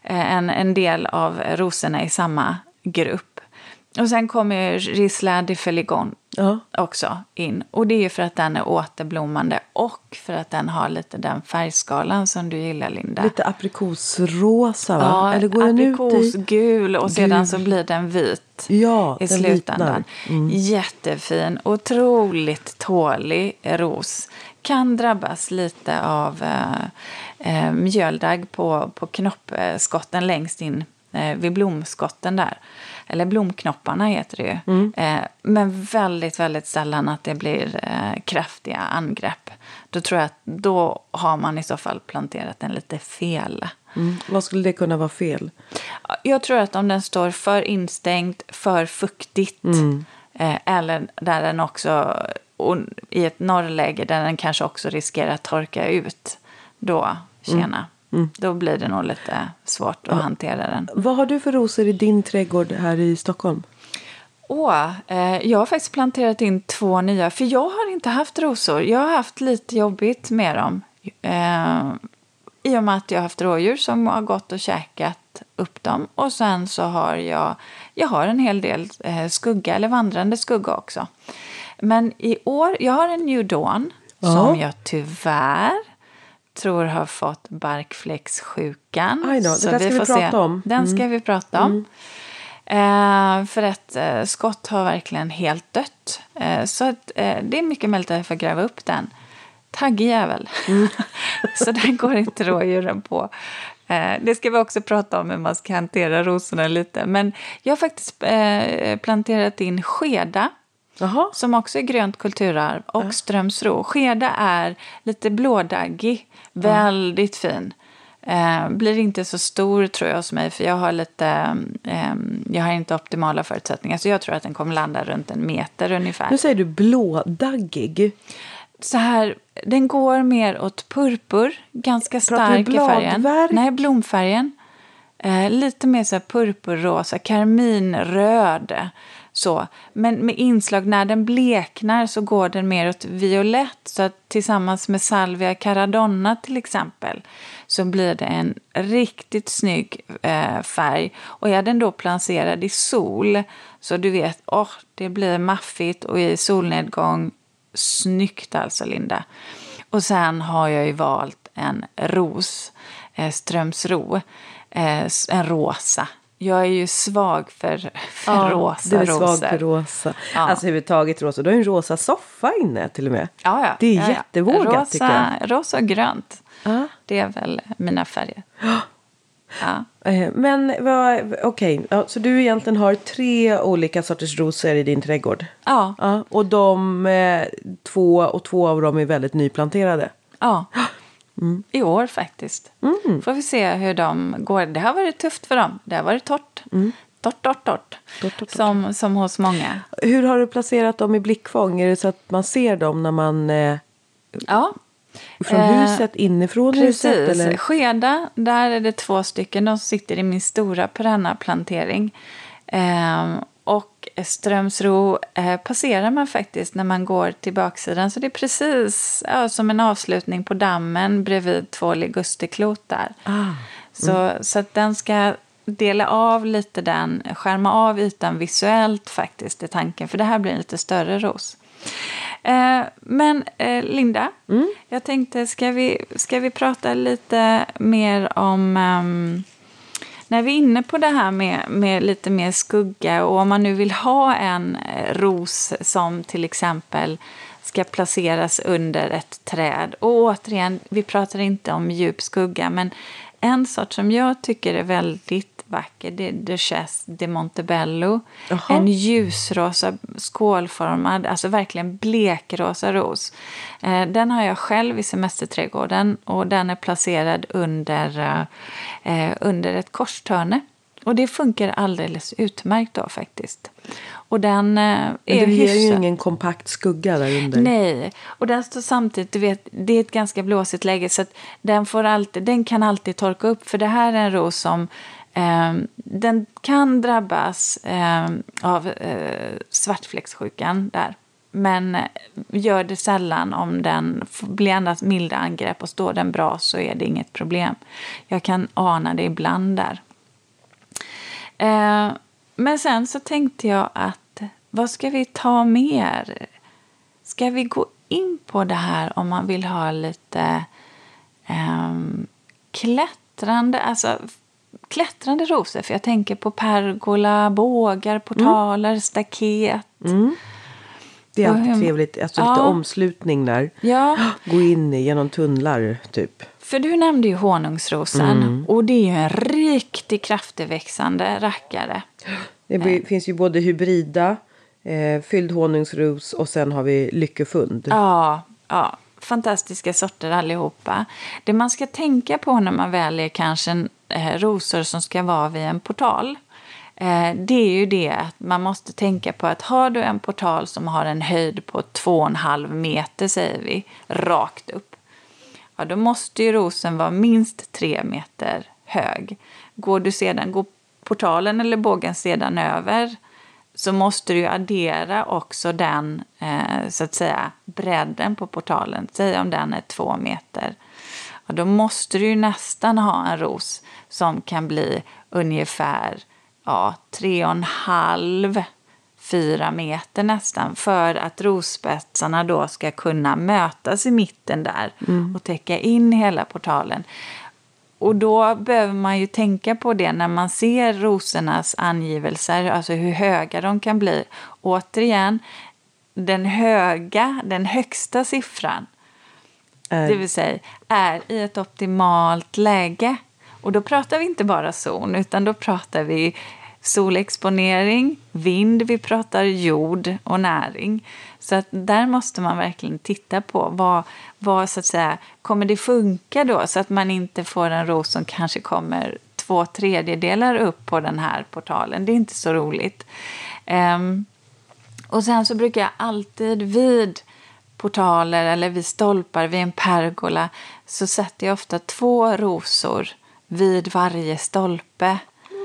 eh, än en del av rosorna i samma grupp. Och sen kommer Risla de Feligon. Ja. också in. Och det är för att den är återblommande och för att den har lite den färgskalan som du gillar Linda. Lite aprikosrosa va? Ja, Eller går aprikosgul och sedan Gul. så blir den vit Ja, i den slutändan. Mm. Jättefin, otroligt tålig ros. Kan drabbas lite av eh, eh, mjöldagg på, på knoppskotten längst in eh, vid blomskotten där. Eller blomknopparna heter det ju. Mm. Eh, men väldigt, väldigt sällan att det blir eh, kraftiga angrepp. Då tror jag att då har man i så fall planterat den lite fel. Mm. Vad skulle det kunna vara fel? Jag tror att om den står för instängt, för fuktigt eh, eller där den också i ett norrläge där den kanske också riskerar att torka ut, då, tjena, då blir det nog lite svårt att hantera den. Vad har du för rosor i din trädgård här i Stockholm? Åh, eh, jag har faktiskt planterat in två nya, för jag har inte haft rosor. Jag har haft lite jobbigt med dem. Eh, I och med att jag har haft rådjur som har gått och käkat upp dem. Och sen så har jag, jag har en hel del eh, skugga, eller vandrande skugga också. Men i år, jag har en New Dawn Ja. som jag tyvärr tror har fått barkfläcksjukan. Aj då, det Så där ska vi får prata om. Den ska vi prata om. Eh, för att eh, skott har verkligen helt dött. Eh, så att, eh, det är mycket möjligt att jag får gräva upp den. Taggig jävel. så den går inte rådjuren på. Eh, det ska vi också prata om hur man ska hantera rosorna lite. Men jag har faktiskt eh, planterat in skeda Jaha. som också är grönt kulturarv, och strömsro. Skeda är lite blådaggig, väldigt fin. Eh, blir inte så stor tror jag hos mig, för jag har lite, eh, jag har inte optimala förutsättningar. Så jag tror att den kommer landa runt en meter ungefär. Nu säger du blådaggig. Så här, den går mer åt purpur, ganska stark i färgen. Nej, blomfärgen. Eh, lite mer så purpurrosa, karminröd. Så. Men med inslag, när den bleknar så går den mer åt violett. Så att tillsammans med salvia caradonna till exempel så blir det en riktigt snygg eh, färg. Och är den då placerad i sol så du vet, åh, det blir maffigt och i solnedgång Snyggt alltså, Linda. Och sen har jag ju valt en ros, eh, Strömsro, eh, en rosa. Jag är ju svag för, för rosa du är rosor. svag för rosa. Ja. Alltså överhuvudtaget rosa. Du har en rosa soffa inne till och med. Ja, ja. Det är ja, ja. jättevågat rosa, tycker jag. Rosa och grönt. Ja. Det är väl mina färger. Ja. Eh, Men okej, ja, så du egentligen har tre olika sorters rosor i din trädgård? Ja, Ja, och de eh, två och två av dem är väldigt nyplanterade. ja. Mm. I år faktiskt. Får vi se hur de går. Det har varit tufft för dem. Det har varit torrt. Torrt, torrt, torrt. Mm. Torrt, torrt, torrt. Som, som hos många. Hur har du placerat dem i blickfång? Är det så att man ser dem när man eh, Ja, från Eh, huset, inifrån huset? Precis. Skeda, där är det två stycken. De sitter i min stora perennaplantering. Ehm, och Strömsro eh, passerar man faktiskt när man går till baksidan. Så det är precis ja, som en avslutning på dammen bredvid två ligusterklot där. Ah, Så, så att den ska dela av lite den, skärma av ytan visuellt faktiskt är tanken. För det här blir en lite större ros. Eh, men eh, Linda, jag tänkte ska vi, ska vi prata lite mer om ehm, när vi är inne på det här med, med lite mer skugga och om man nu vill ha en eh, ros som till exempel ska placeras under ett träd. Och återigen, vi pratar inte om djup skugga, men en sort som jag tycker är väldigt vacker det är Duchesse de Montebello. Jaha. En ljusrosa skålformad, alltså verkligen blekrosa ros. Eh, den har jag själv i semesterträdgården och den är placerad under, eh, eh, under ett korstörne. Och det funkar alldeles utmärkt då faktiskt. Och den eh, Men är det ger ju ingen kompakt skugga där under. Nej, och den står samtidigt, du vet, det är ett ganska blåsigt läge så den, får alltid, den kan alltid torka upp för det här är en ros som eh, den kan drabbas eh, av eh, svartfläcksjukan där. Men eh, gör det sällan om den blir endast milda angrepp och står den bra så är det inget problem. Jag kan ana det ibland där. Eh, men sen så tänkte jag att vad ska vi ta mer? Ska vi gå in på det här om man vill ha lite um, klättrande, alltså klättrande rosor? För jag tänker på pergola, bågar, portaler, mm. staket. Mm. Det är alltid trevligt. Alltså ja. lite omslutning där. Ja. Gå in genom tunnlar, typ. För du nämnde ju honungsrosen. Mm. Och det är ju en riktigt kraftigväxande rackare. Det eh. finns ju både hybrida, eh, fylld honungsros och sen har vi lyckefund. Ja, ja, fantastiska sorter allihopa. Det man ska tänka på när man väljer kanske en, eh, rosor som ska vara vid en portal Eh, det är ju det att man måste tänka på att har du en portal som har en höjd på 2,5 meter, säger vi, rakt upp, ja, då måste ju rosen vara minst tre meter hög. Går, du sedan, går portalen eller bågen sedan över så måste du addera också den eh, så att säga bredden på portalen. Säg om den är två meter. Ja, då måste du ju nästan ha en ros som kan bli ungefär ja, tre och en halv, fyra meter nästan för att rosspetsarna då ska kunna mötas i mitten där mm. och täcka in hela portalen. Och då behöver man ju tänka på det när man ser rosornas angivelser, alltså hur höga de kan bli. Återigen, den höga, den högsta siffran, äh. det vill säga är i ett optimalt läge. Och då pratar vi inte bara zon, utan då pratar vi solexponering, vind, vi pratar jord och näring. Så att där måste man verkligen titta på vad, vad så att säga, kommer det funka då så att man inte får en ros som kanske kommer två tredjedelar upp på den här portalen. Det är inte så roligt. Um, och sen så brukar jag alltid vid portaler eller vid stolpar, vid en pergola, så sätter jag ofta två rosor vid varje stolpe.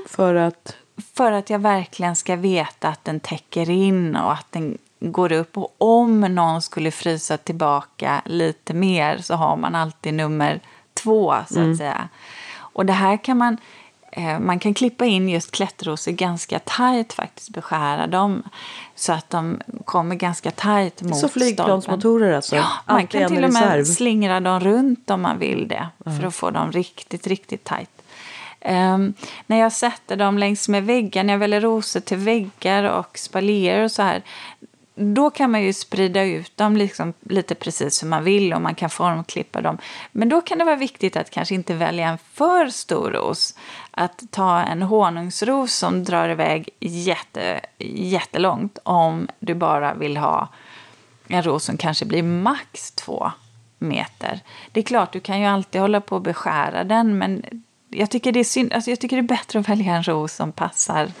För att? För att jag verkligen ska veta att den täcker in och att den går upp. Och om någon skulle frysa tillbaka lite mer så har man alltid nummer två, så att mm. säga. Och det här kan man... Eh, man kan klippa in just klätterrosor ganska tajt faktiskt, beskära dem så att de kommer ganska tajt mot Så flygplansmotorer alltså? Ja, man kan till och med slingra dem runt om man vill det mm. för att få dem riktigt, riktigt tajt. Um, när jag sätter dem längs med väggar, när jag väljer rosor till väggar och spaljer och så här, då kan man ju sprida ut dem liksom lite precis som man vill och man kan formklippa dem. Men då kan det vara viktigt att kanske inte välja en för stor ros. Att ta en honungsros som drar iväg jätte, jättelångt om du bara vill ha en ros som kanske blir max två meter. Det är klart, du kan ju alltid hålla på och beskära den men jag tycker, det är synd, alltså jag tycker det är bättre att välja en ros som passar,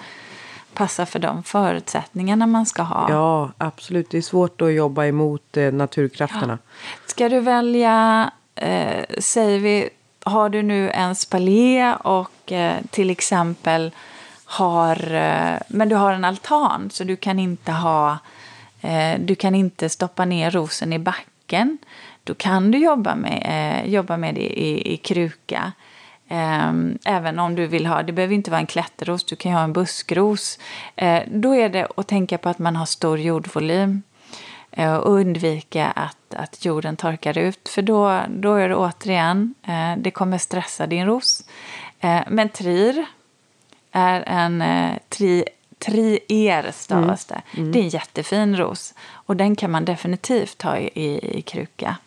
passar för de förutsättningarna man ska ha. Ja, absolut. Det är svårt att jobba emot eh, naturkrafterna. Ja. Ska du välja, eh, säger vi, har du nu en spalé och eh, till exempel har, eh, men du har en altan så du kan inte ha, eh, du kan inte stoppa ner rosen i backen. Då kan du jobba med, eh, jobba med det i, i kruka. Ehm, även om du vill ha, det behöver inte vara en klätterros, du kan ju ha en buskros. Eh, då är det att tänka på att man har stor jordvolym eh, och undvika att, att jorden torkar ut. För då, då är det återigen, eh, det kommer stressa din ros. men trir är en tri, trier stavas det. Mm. Mm. Det är en jättefin ros och den kan man definitivt ha i, i, i kruka.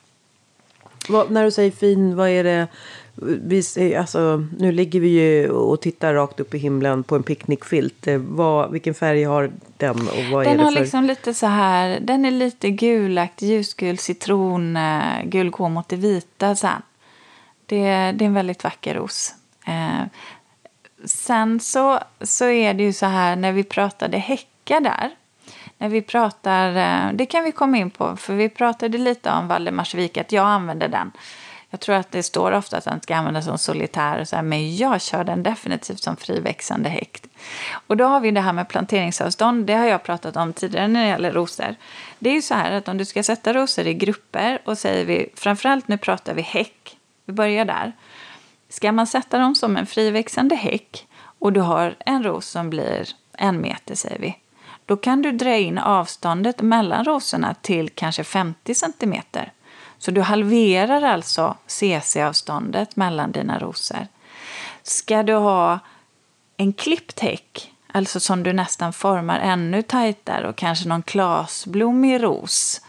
Vad, när du säger fin, vad är det? Vi, alltså, nu ligger vi ju och tittar rakt upp i himlen på en picknickfilt. Eh, vad, vilken färg har den? Och vad den är har för... liksom lite så här, den är lite gulaktig, ljusgul, citron, eh, gul går mot det vita sen. Det, det är en väldigt vacker ros. Eh, sen så, så är det ju så här när vi pratade häckar där. När vi pratar, eh, det kan vi komma in på, för vi pratade lite om Valdemarsvik, att jag använder den jag tror att det står ofta att den ska användas som solitär, så här, men jag kör den definitivt som friväxande häkt. Och då har vi det här med planteringsavstånd, det har jag pratat om tidigare när det gäller rosor. Det är ju så här att om du ska sätta rosor i grupper och säger vi, framförallt nu pratar vi häck, vi börjar där. Ska man sätta dem som en friväxande häck och du har en ros som blir en meter säger vi, då kan du dra in avståndet mellan rosorna till kanske 50 centimeter. Så du halverar alltså cc-avståndet mellan dina rosor. Ska du ha en klippt häck, alltså som du nästan formar ännu tajtare och kanske någon klasblommig ros,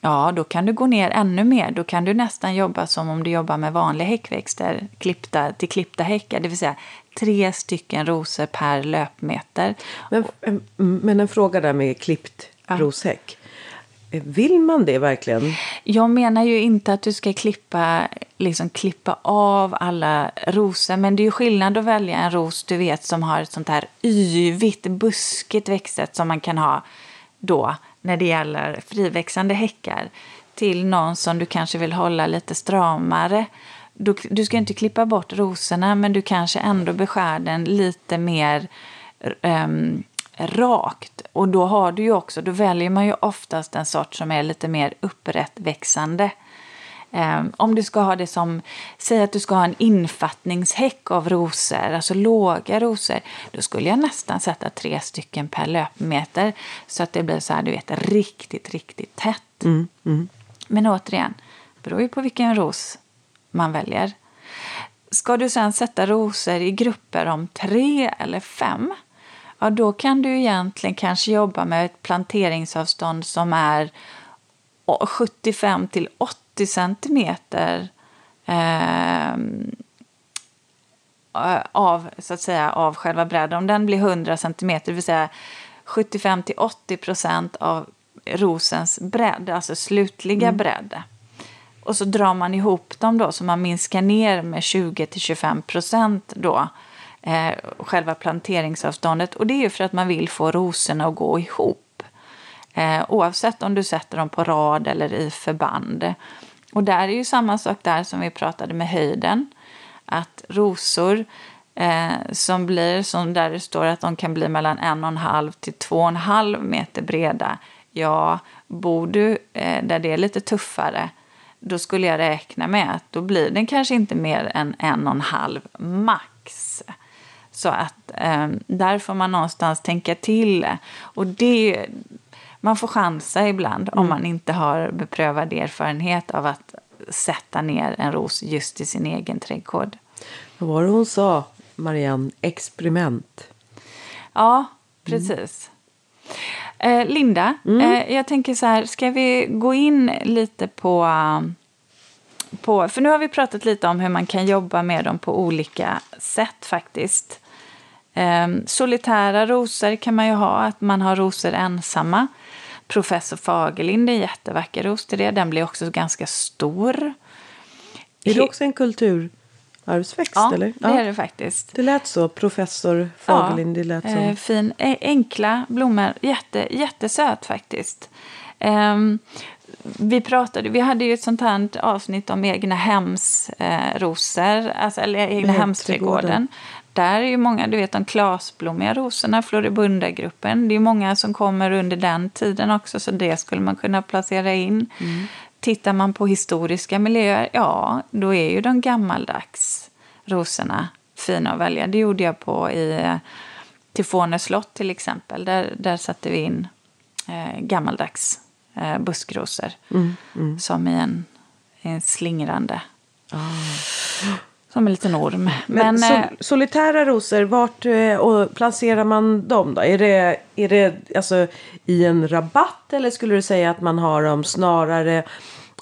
ja, då kan du gå ner ännu mer. Då kan du nästan jobba som om du jobbar med vanliga häckväxter klippta, till klippta häckar, det vill säga tre stycken rosor per löpmeter. Men, men en fråga där med klippt ja. roshäck. Vill man det verkligen? Jag menar ju inte att du ska klippa, liksom klippa av alla rosor. Men det är ju skillnad att välja en ros du vet som har ett sånt här yvigt, buskigt växtsätt som man kan ha då när det gäller friväxande häckar. Till någon som du kanske vill hålla lite stramare. Du, du ska inte klippa bort rosorna men du kanske ändå beskär den lite mer um, rakt. Och då har du ju också, då väljer man ju oftast en sort som är lite mer upprättväxande. Um, om du ska ha det som, säg att du ska ha en infattningshäck av rosor, alltså låga rosor, då skulle jag nästan sätta tre stycken per löpmeter så att det blir så här, du vet, riktigt, riktigt tätt. Mm, mm. Men återigen, det beror ju på vilken ros man väljer. Ska du sen sätta rosor i grupper om tre eller fem, ja då kan du egentligen kanske jobba med ett planteringsavstånd som är 75 till 80 centimeter eh, av, så att säga, av själva bredden. Om den blir 100 centimeter, det vill säga 75 till 80 procent av rosens bredd, alltså slutliga mm. bredd. Och så drar man ihop dem då så man minskar ner med 20 till 25 procent då eh, själva planteringsavståndet. Och det är ju för att man vill få rosorna att gå ihop. Eh, oavsett om du sätter dem på rad eller i förband. Och där är ju samma sak där som vi pratade med höjden. Att rosor eh, som blir, som där det står att de kan bli mellan en och en halv till två och en halv meter breda. Ja, bor du eh, där det är lite tuffare då skulle jag räkna med att då blir den kanske inte mer än en och en halv max. Så att eh, där får man någonstans tänka till. Och det, man får chansa ibland mm. om man inte har beprövad erfarenhet av att sätta ner en ros just i sin egen trädgård. Vad var det hon sa, Marianne? Experiment. Ja, precis. Mm. Eh, Linda, mm. eh, jag tänker så här, ska vi gå in lite på på, för nu har vi pratat lite om hur man kan jobba med dem på olika sätt faktiskt. Um, solitära rosor kan man ju ha, att man har rosor ensamma. Professor Fagerlind är en jättevacker ros till det. Den blir också ganska stor. Är det också en kulturarvsväxt? Ja, eller? det är det faktiskt. Det lät så, professor Fagerlind. Ja, det lät som... Eh, fin, enkla blommor. Jätte, jättesöt faktiskt. Um, vi pratade, vi hade ju ett sånt här avsnitt om egna hemsrosor, eh, alltså, eller egna hemsträdgården. Där är ju många, du vet de klasblommiga rosorna, Floribunda-gruppen. Det är många som kommer under den tiden också, så det skulle man kunna placera in. Mm. Tittar man på historiska miljöer, ja, då är ju de gammaldags rosorna fina att välja. Det gjorde jag på i Tifone slott till exempel. Där, där satte vi in eh, gammaldags eh, buskrosor. Mm, mm. Som i en, en slingrande. Ah. Som en liten orm. Men, Men sol, eh, solitära rosor, vart eh, och placerar man dem då? Är det, är det alltså, i en rabatt eller skulle du säga att man har dem snarare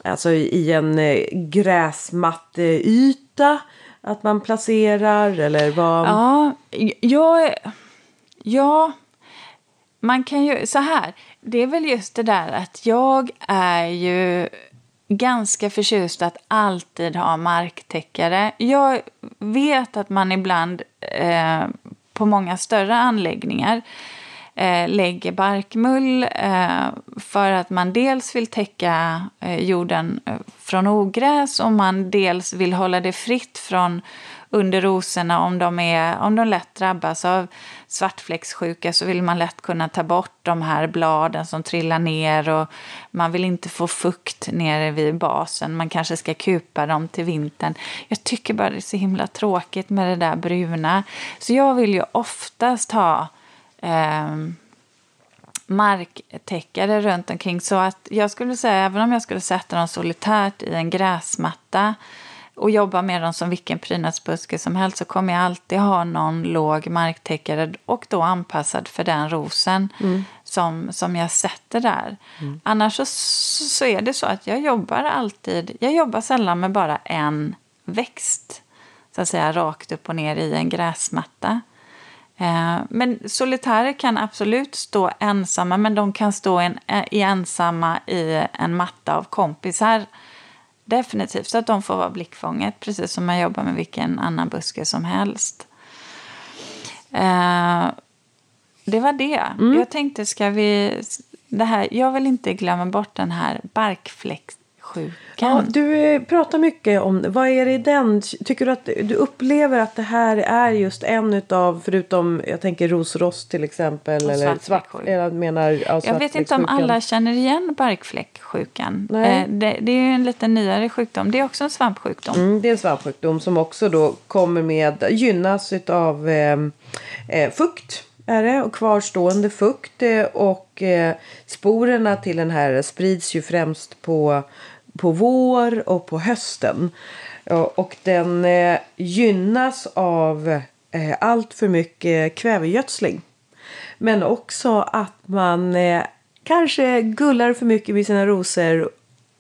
alltså, i en eh, gräsmatteyta? Att man placerar eller vad? Ja, jag... Ja, man kan ju... Så här, det är väl just det där att jag är ju ganska förtjust att alltid ha marktäckare. Jag vet att man ibland eh, på många större anläggningar eh, lägger barkmull eh, för att man dels vill täcka eh, jorden eh, från ogräs och man dels vill hålla det fritt från under rosorna om de, är, om de lätt drabbas av svartfläckssjuka så vill man lätt kunna ta bort de här bladen som trillar ner och man vill inte få fukt nere vid basen. Man kanske ska kupa dem till vintern. Jag tycker bara det är så himla tråkigt med det där bruna. Så jag vill ju oftast ha eh, marktäckare runt omkring. Så att jag skulle säga, även om jag skulle sätta dem solitärt i en gräsmatta och jobba med dem som vilken prydnadsbuske som helst så kommer jag alltid ha någon låg marktäckare och då anpassad för den rosen mm. som, som jag sätter där. Mm. Annars så, så är det så att jag jobbar alltid, jag jobbar sällan med bara en växt så att säga rakt upp och ner i en gräsmatta. Eh, men solitärer kan absolut stå ensamma, men de kan stå en, eh, i ensamma i en matta av kompisar. Definitivt, så att de får vara blickfånget, precis som man jobbar med vilken annan buske som helst. Eh, det var det. Mm. Jag tänkte, ska vi... Det här, jag vill inte glömma bort den här barkfläkt sjukan. Ja, du eh, pratar mycket om vad är det i den? Tycker du att du upplever att det här är just en utav, förutom jag tänker rosrost till exempel. Och eller svart, jag, menar, ja, jag vet inte om alla känner igen barkfläcksjukan. Eh, det, det, är en lite nyare sjukdom. Det är också en svampsjukdom. Mm, det är en svampsjukdom som också då kommer med, gynnas av eh, eh, fukt är det och kvarstående fukt eh, och eh, sporerna till den här sprids ju främst på på vår och på hösten. Och den eh, gynnas av eh, allt för mycket kvävegödsling. Men också att man eh, kanske gullar för mycket med sina rosor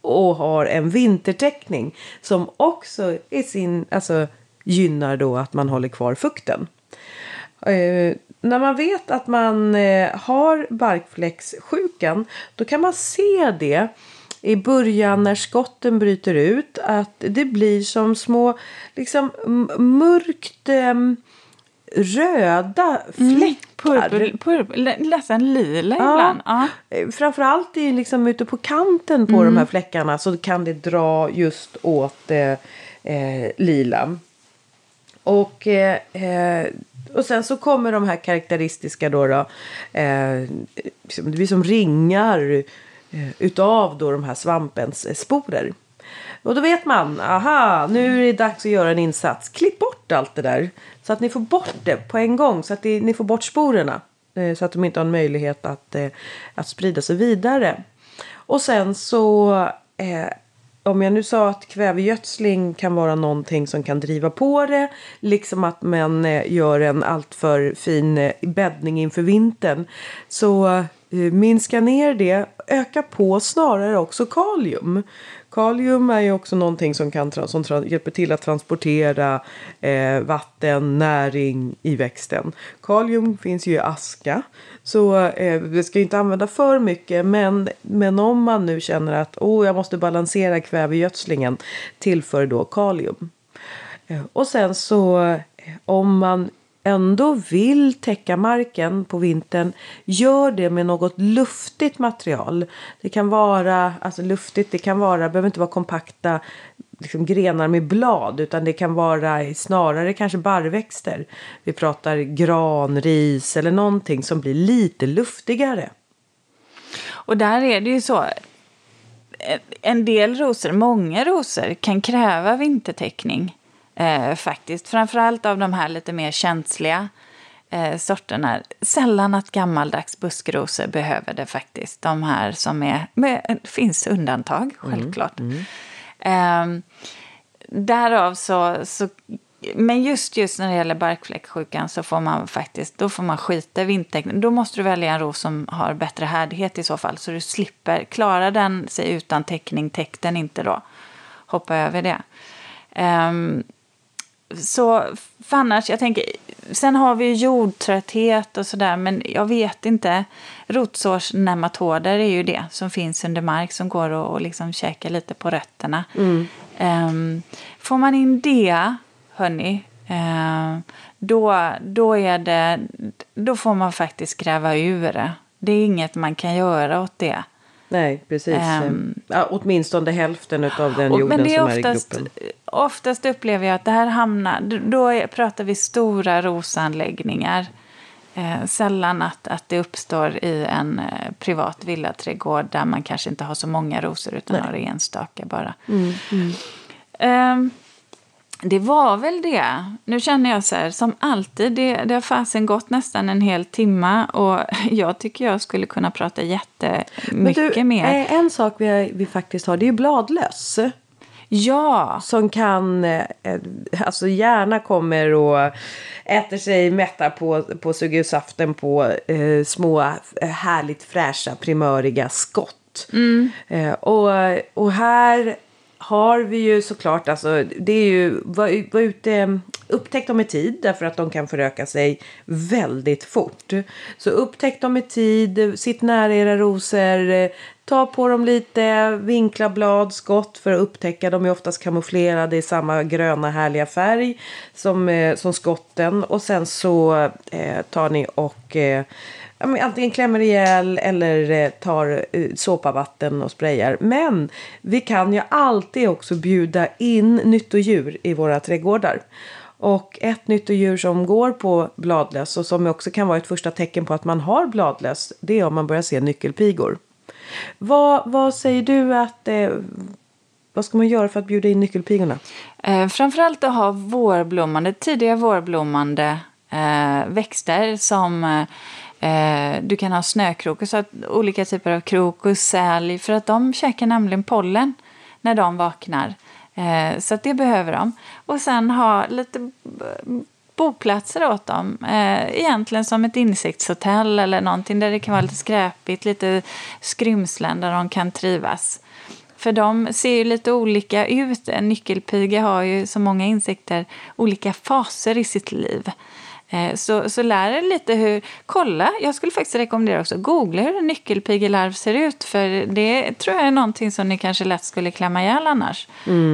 och har en vintertäckning som också i sin, alltså, gynnar då att man håller kvar fukten. Eh, när man vet att man eh, har barkfläcksjukan då kan man se det i början när skotten bryter ut att det blir som små liksom mörkt eh, röda mm. fläckar. Mm, purpur, nästan lila ja. ibland. Ja. Framförallt i, liksom ute på kanten på mm. de här fläckarna så kan det dra just åt eh, eh, lila. Och, eh, eh, och sen så kommer de här karaktäristiska då. då eh, det blir som ringar Eh, utav då de här svampens eh, sporer. Och då vet man, aha, nu är det dags att göra en insats. Klipp bort allt det där. Så att ni får bort det på en gång. Så att ni får bort sporerna. Eh, så att de inte har en möjlighet att, att sprida sig vidare. Och sen så eh, om jag nu sa att kvävegödsling kan vara någonting som kan driva på det. Liksom att man gör en alltför fin bäddning inför vintern. Så Eh, minska ner det, öka på snarare också kalium. Kalium är ju också någonting som, kan, som hjälper till att transportera eh, vatten, näring i växten. Kalium finns ju i aska. Så eh, vi ska inte använda för mycket. Men, men om man nu känner att oh, jag måste balansera kvävegödslingen. Tillför då kalium. Eh, och sen så eh, om man ändå vill täcka marken på vintern gör det med något luftigt material. Det kan vara, alltså luftigt, det kan vara, behöver inte vara kompakta liksom grenar med blad utan det kan vara snarare kanske barrväxter. Vi pratar gran, ris eller någonting som blir lite luftigare. Och där är det ju så, en del rosor, många rosor kan kräva vintertäckning. Eh, faktiskt. Framförallt av de här lite mer känsliga eh, sorterna. Sällan att gammaldags buskrosor behöver det faktiskt. De här som är... Med, finns undantag, mm, självklart. Mm, mm. Eh, därav så, så... Men just, just när det gäller barkfläcksjukan så får man faktiskt då får man skita i vintertecknen. Då måste du välja en ros som har bättre härdighet i så fall. Så du slipper. Klarar den sig utan täckning, täck den inte då. Hoppa över det. Um, så för annars, jag tänker, sen har vi jordtrötthet och sådär, men jag vet inte. Rotsårsnematoder är ju det som finns under mark som går och, och liksom käkar lite på rötterna. Mm. Um, får man in det, hörni, uh, då, då, är det, då får man faktiskt gräva ur det. Det är inget man kan göra åt det. Nej, precis. Um, ja, åtminstone hälften av den jorden men det är som oftast, är i gruppen. Oftast upplever jag att det här hamnar, då är, pratar vi stora rosanläggningar. Eh, sällan att, att det uppstår i en eh, privat villaträdgård där man kanske inte har så många rosor utan Nej. har enstaka bara. Mm, mm. Eh, det var väl det. Nu känner jag så här, som alltid, det, det har fasen gått nästan en hel timme och jag tycker jag skulle kunna prata jättemycket du, mer. eh, En sak vi, vi faktiskt har, det är ju bladlöss. Ja, Som kan, eh, alltså gärna kommer och äter sig mätta på, på sugusaften på eh, små eh, härligt fräscha primöriga skott. Eh, och, och här har vi ju såklart, alltså det är ju, var, var ute, eh, upptäck dem i tid därför att de kan föröka sig väldigt fort. Så upptäck dem i tid, sitt nära era rosor, eh, ta på dem lite, vinkla blad, skott för att upptäcka. De är oftast kamouflerade i samma gröna härliga färg som, eh, som skotten. Och sen så eh, tar ni och eh, ja, men antingen klämmer ihjäl eller eh, tar eh, såpavatten och sprayar. Men vi kan ju alltid också bjuda in nyttodjur i våra trädgårdar. Och ett nyttodjur som går på bladlöss och som också kan vara ett första tecken på att man har bladlöss. Det är om man börjar se nyckelpigor. Vad, vad säger du att... Eh, vad ska man göra för att bjuda in nyckelpigorna? eh, framförallt att ha vårblommande, tidiga vårblommande eh, växter som eh, eh, du kan ha snökrokus, olika typer av krokus, sälj, för att de käkar nämligen pollen när de vaknar. Eh, så att det behöver de. Och sen ha lite boplatser åt dem. Eh, egentligen som ett insektshotell eller någonting där det kan vara lite skräpigt, lite skrymslen där de kan trivas. För de ser ju lite olika ut. En nyckelpiga har ju som många insekter olika faser i sitt liv. Eh, Så, så lär er lite hur, kolla, jag skulle faktiskt rekommendera också, googla hur en nyckelpigelarv ser ut. För det tror jag är någonting som ni kanske lätt skulle klämma ihjäl annars.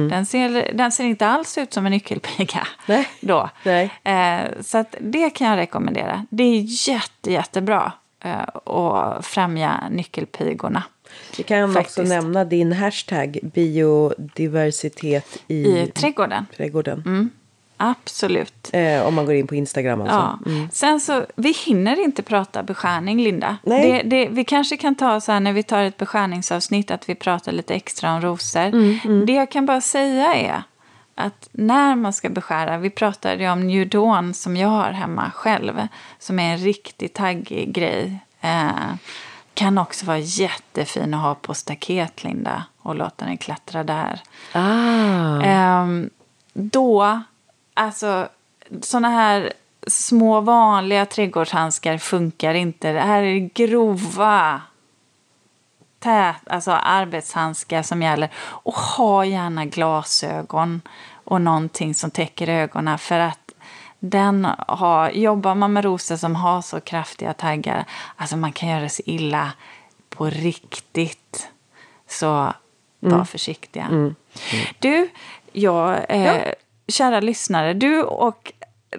Den, ser, den ser inte alls ut som en nyckelpiga. Nej. Då. Nej. Eh, så det kan jag rekommendera. Det är jätte, jättebra eh, att främja nyckelpigorna. Vi kan Faktiskt. också nämna din hashtag biodiversitet i, I trädgården. trädgården. Absolut. Eh, om man går in på Instagram alltså. Ja. Sen så, vi hinner inte prata beskärning, Linda. Nej. Det, det, vi kanske kan ta så här när vi tar ett beskärningsavsnitt att vi pratar lite extra om rosor. Det jag kan bara säga är att när man ska beskära, vi pratade ju om New Dawn som jag har hemma själv, som är en riktigt taggig grej. Eh, kan också vara jättefin att ha på staket, Linda, och låta den klättra där. Ah. Ehm, då, alltså såna här små vanliga trädgårdshandskar funkar inte. Det här är grova tät, alltså arbetshandskar som gäller. Och ha gärna glasögon och någonting som täcker ögonen för att den har, jobbar man med rosor som har så kraftiga taggar, alltså man kan göra sig illa på riktigt. Så var försiktiga. Du, jag, eh, kära lyssnare, du och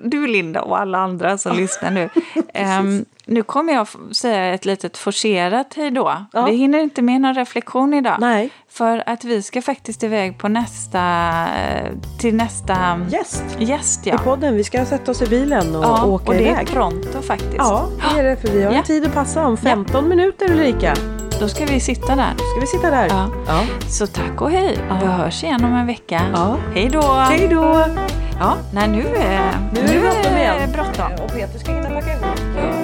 du Linda och alla andra som lyssnar nu. ehm, nu kommer jag säga ett litet forcerat hej då. Ja. Vi hinner inte med någon reflektion idag. Nej. För att vi ska faktiskt iväg på nästa, eh, till nästa Gäst gäst. i Ja. podden. Vi ska sätta oss i bilen och Ja, åka och det är iväg. pronto faktiskt. Ja, det är det. För vi har Ja. en tid att passa om 15 minuter Ulrika. Då ska vi sitta där. Ska vi sitta där? Ja. ja. Så tack och hej. Vi hörs igen om en vecka. Ja. Hej då! Hej då! Ja, nej, nu är, Nu är det bråttom igen. Och Peter ska hinna packa ihop.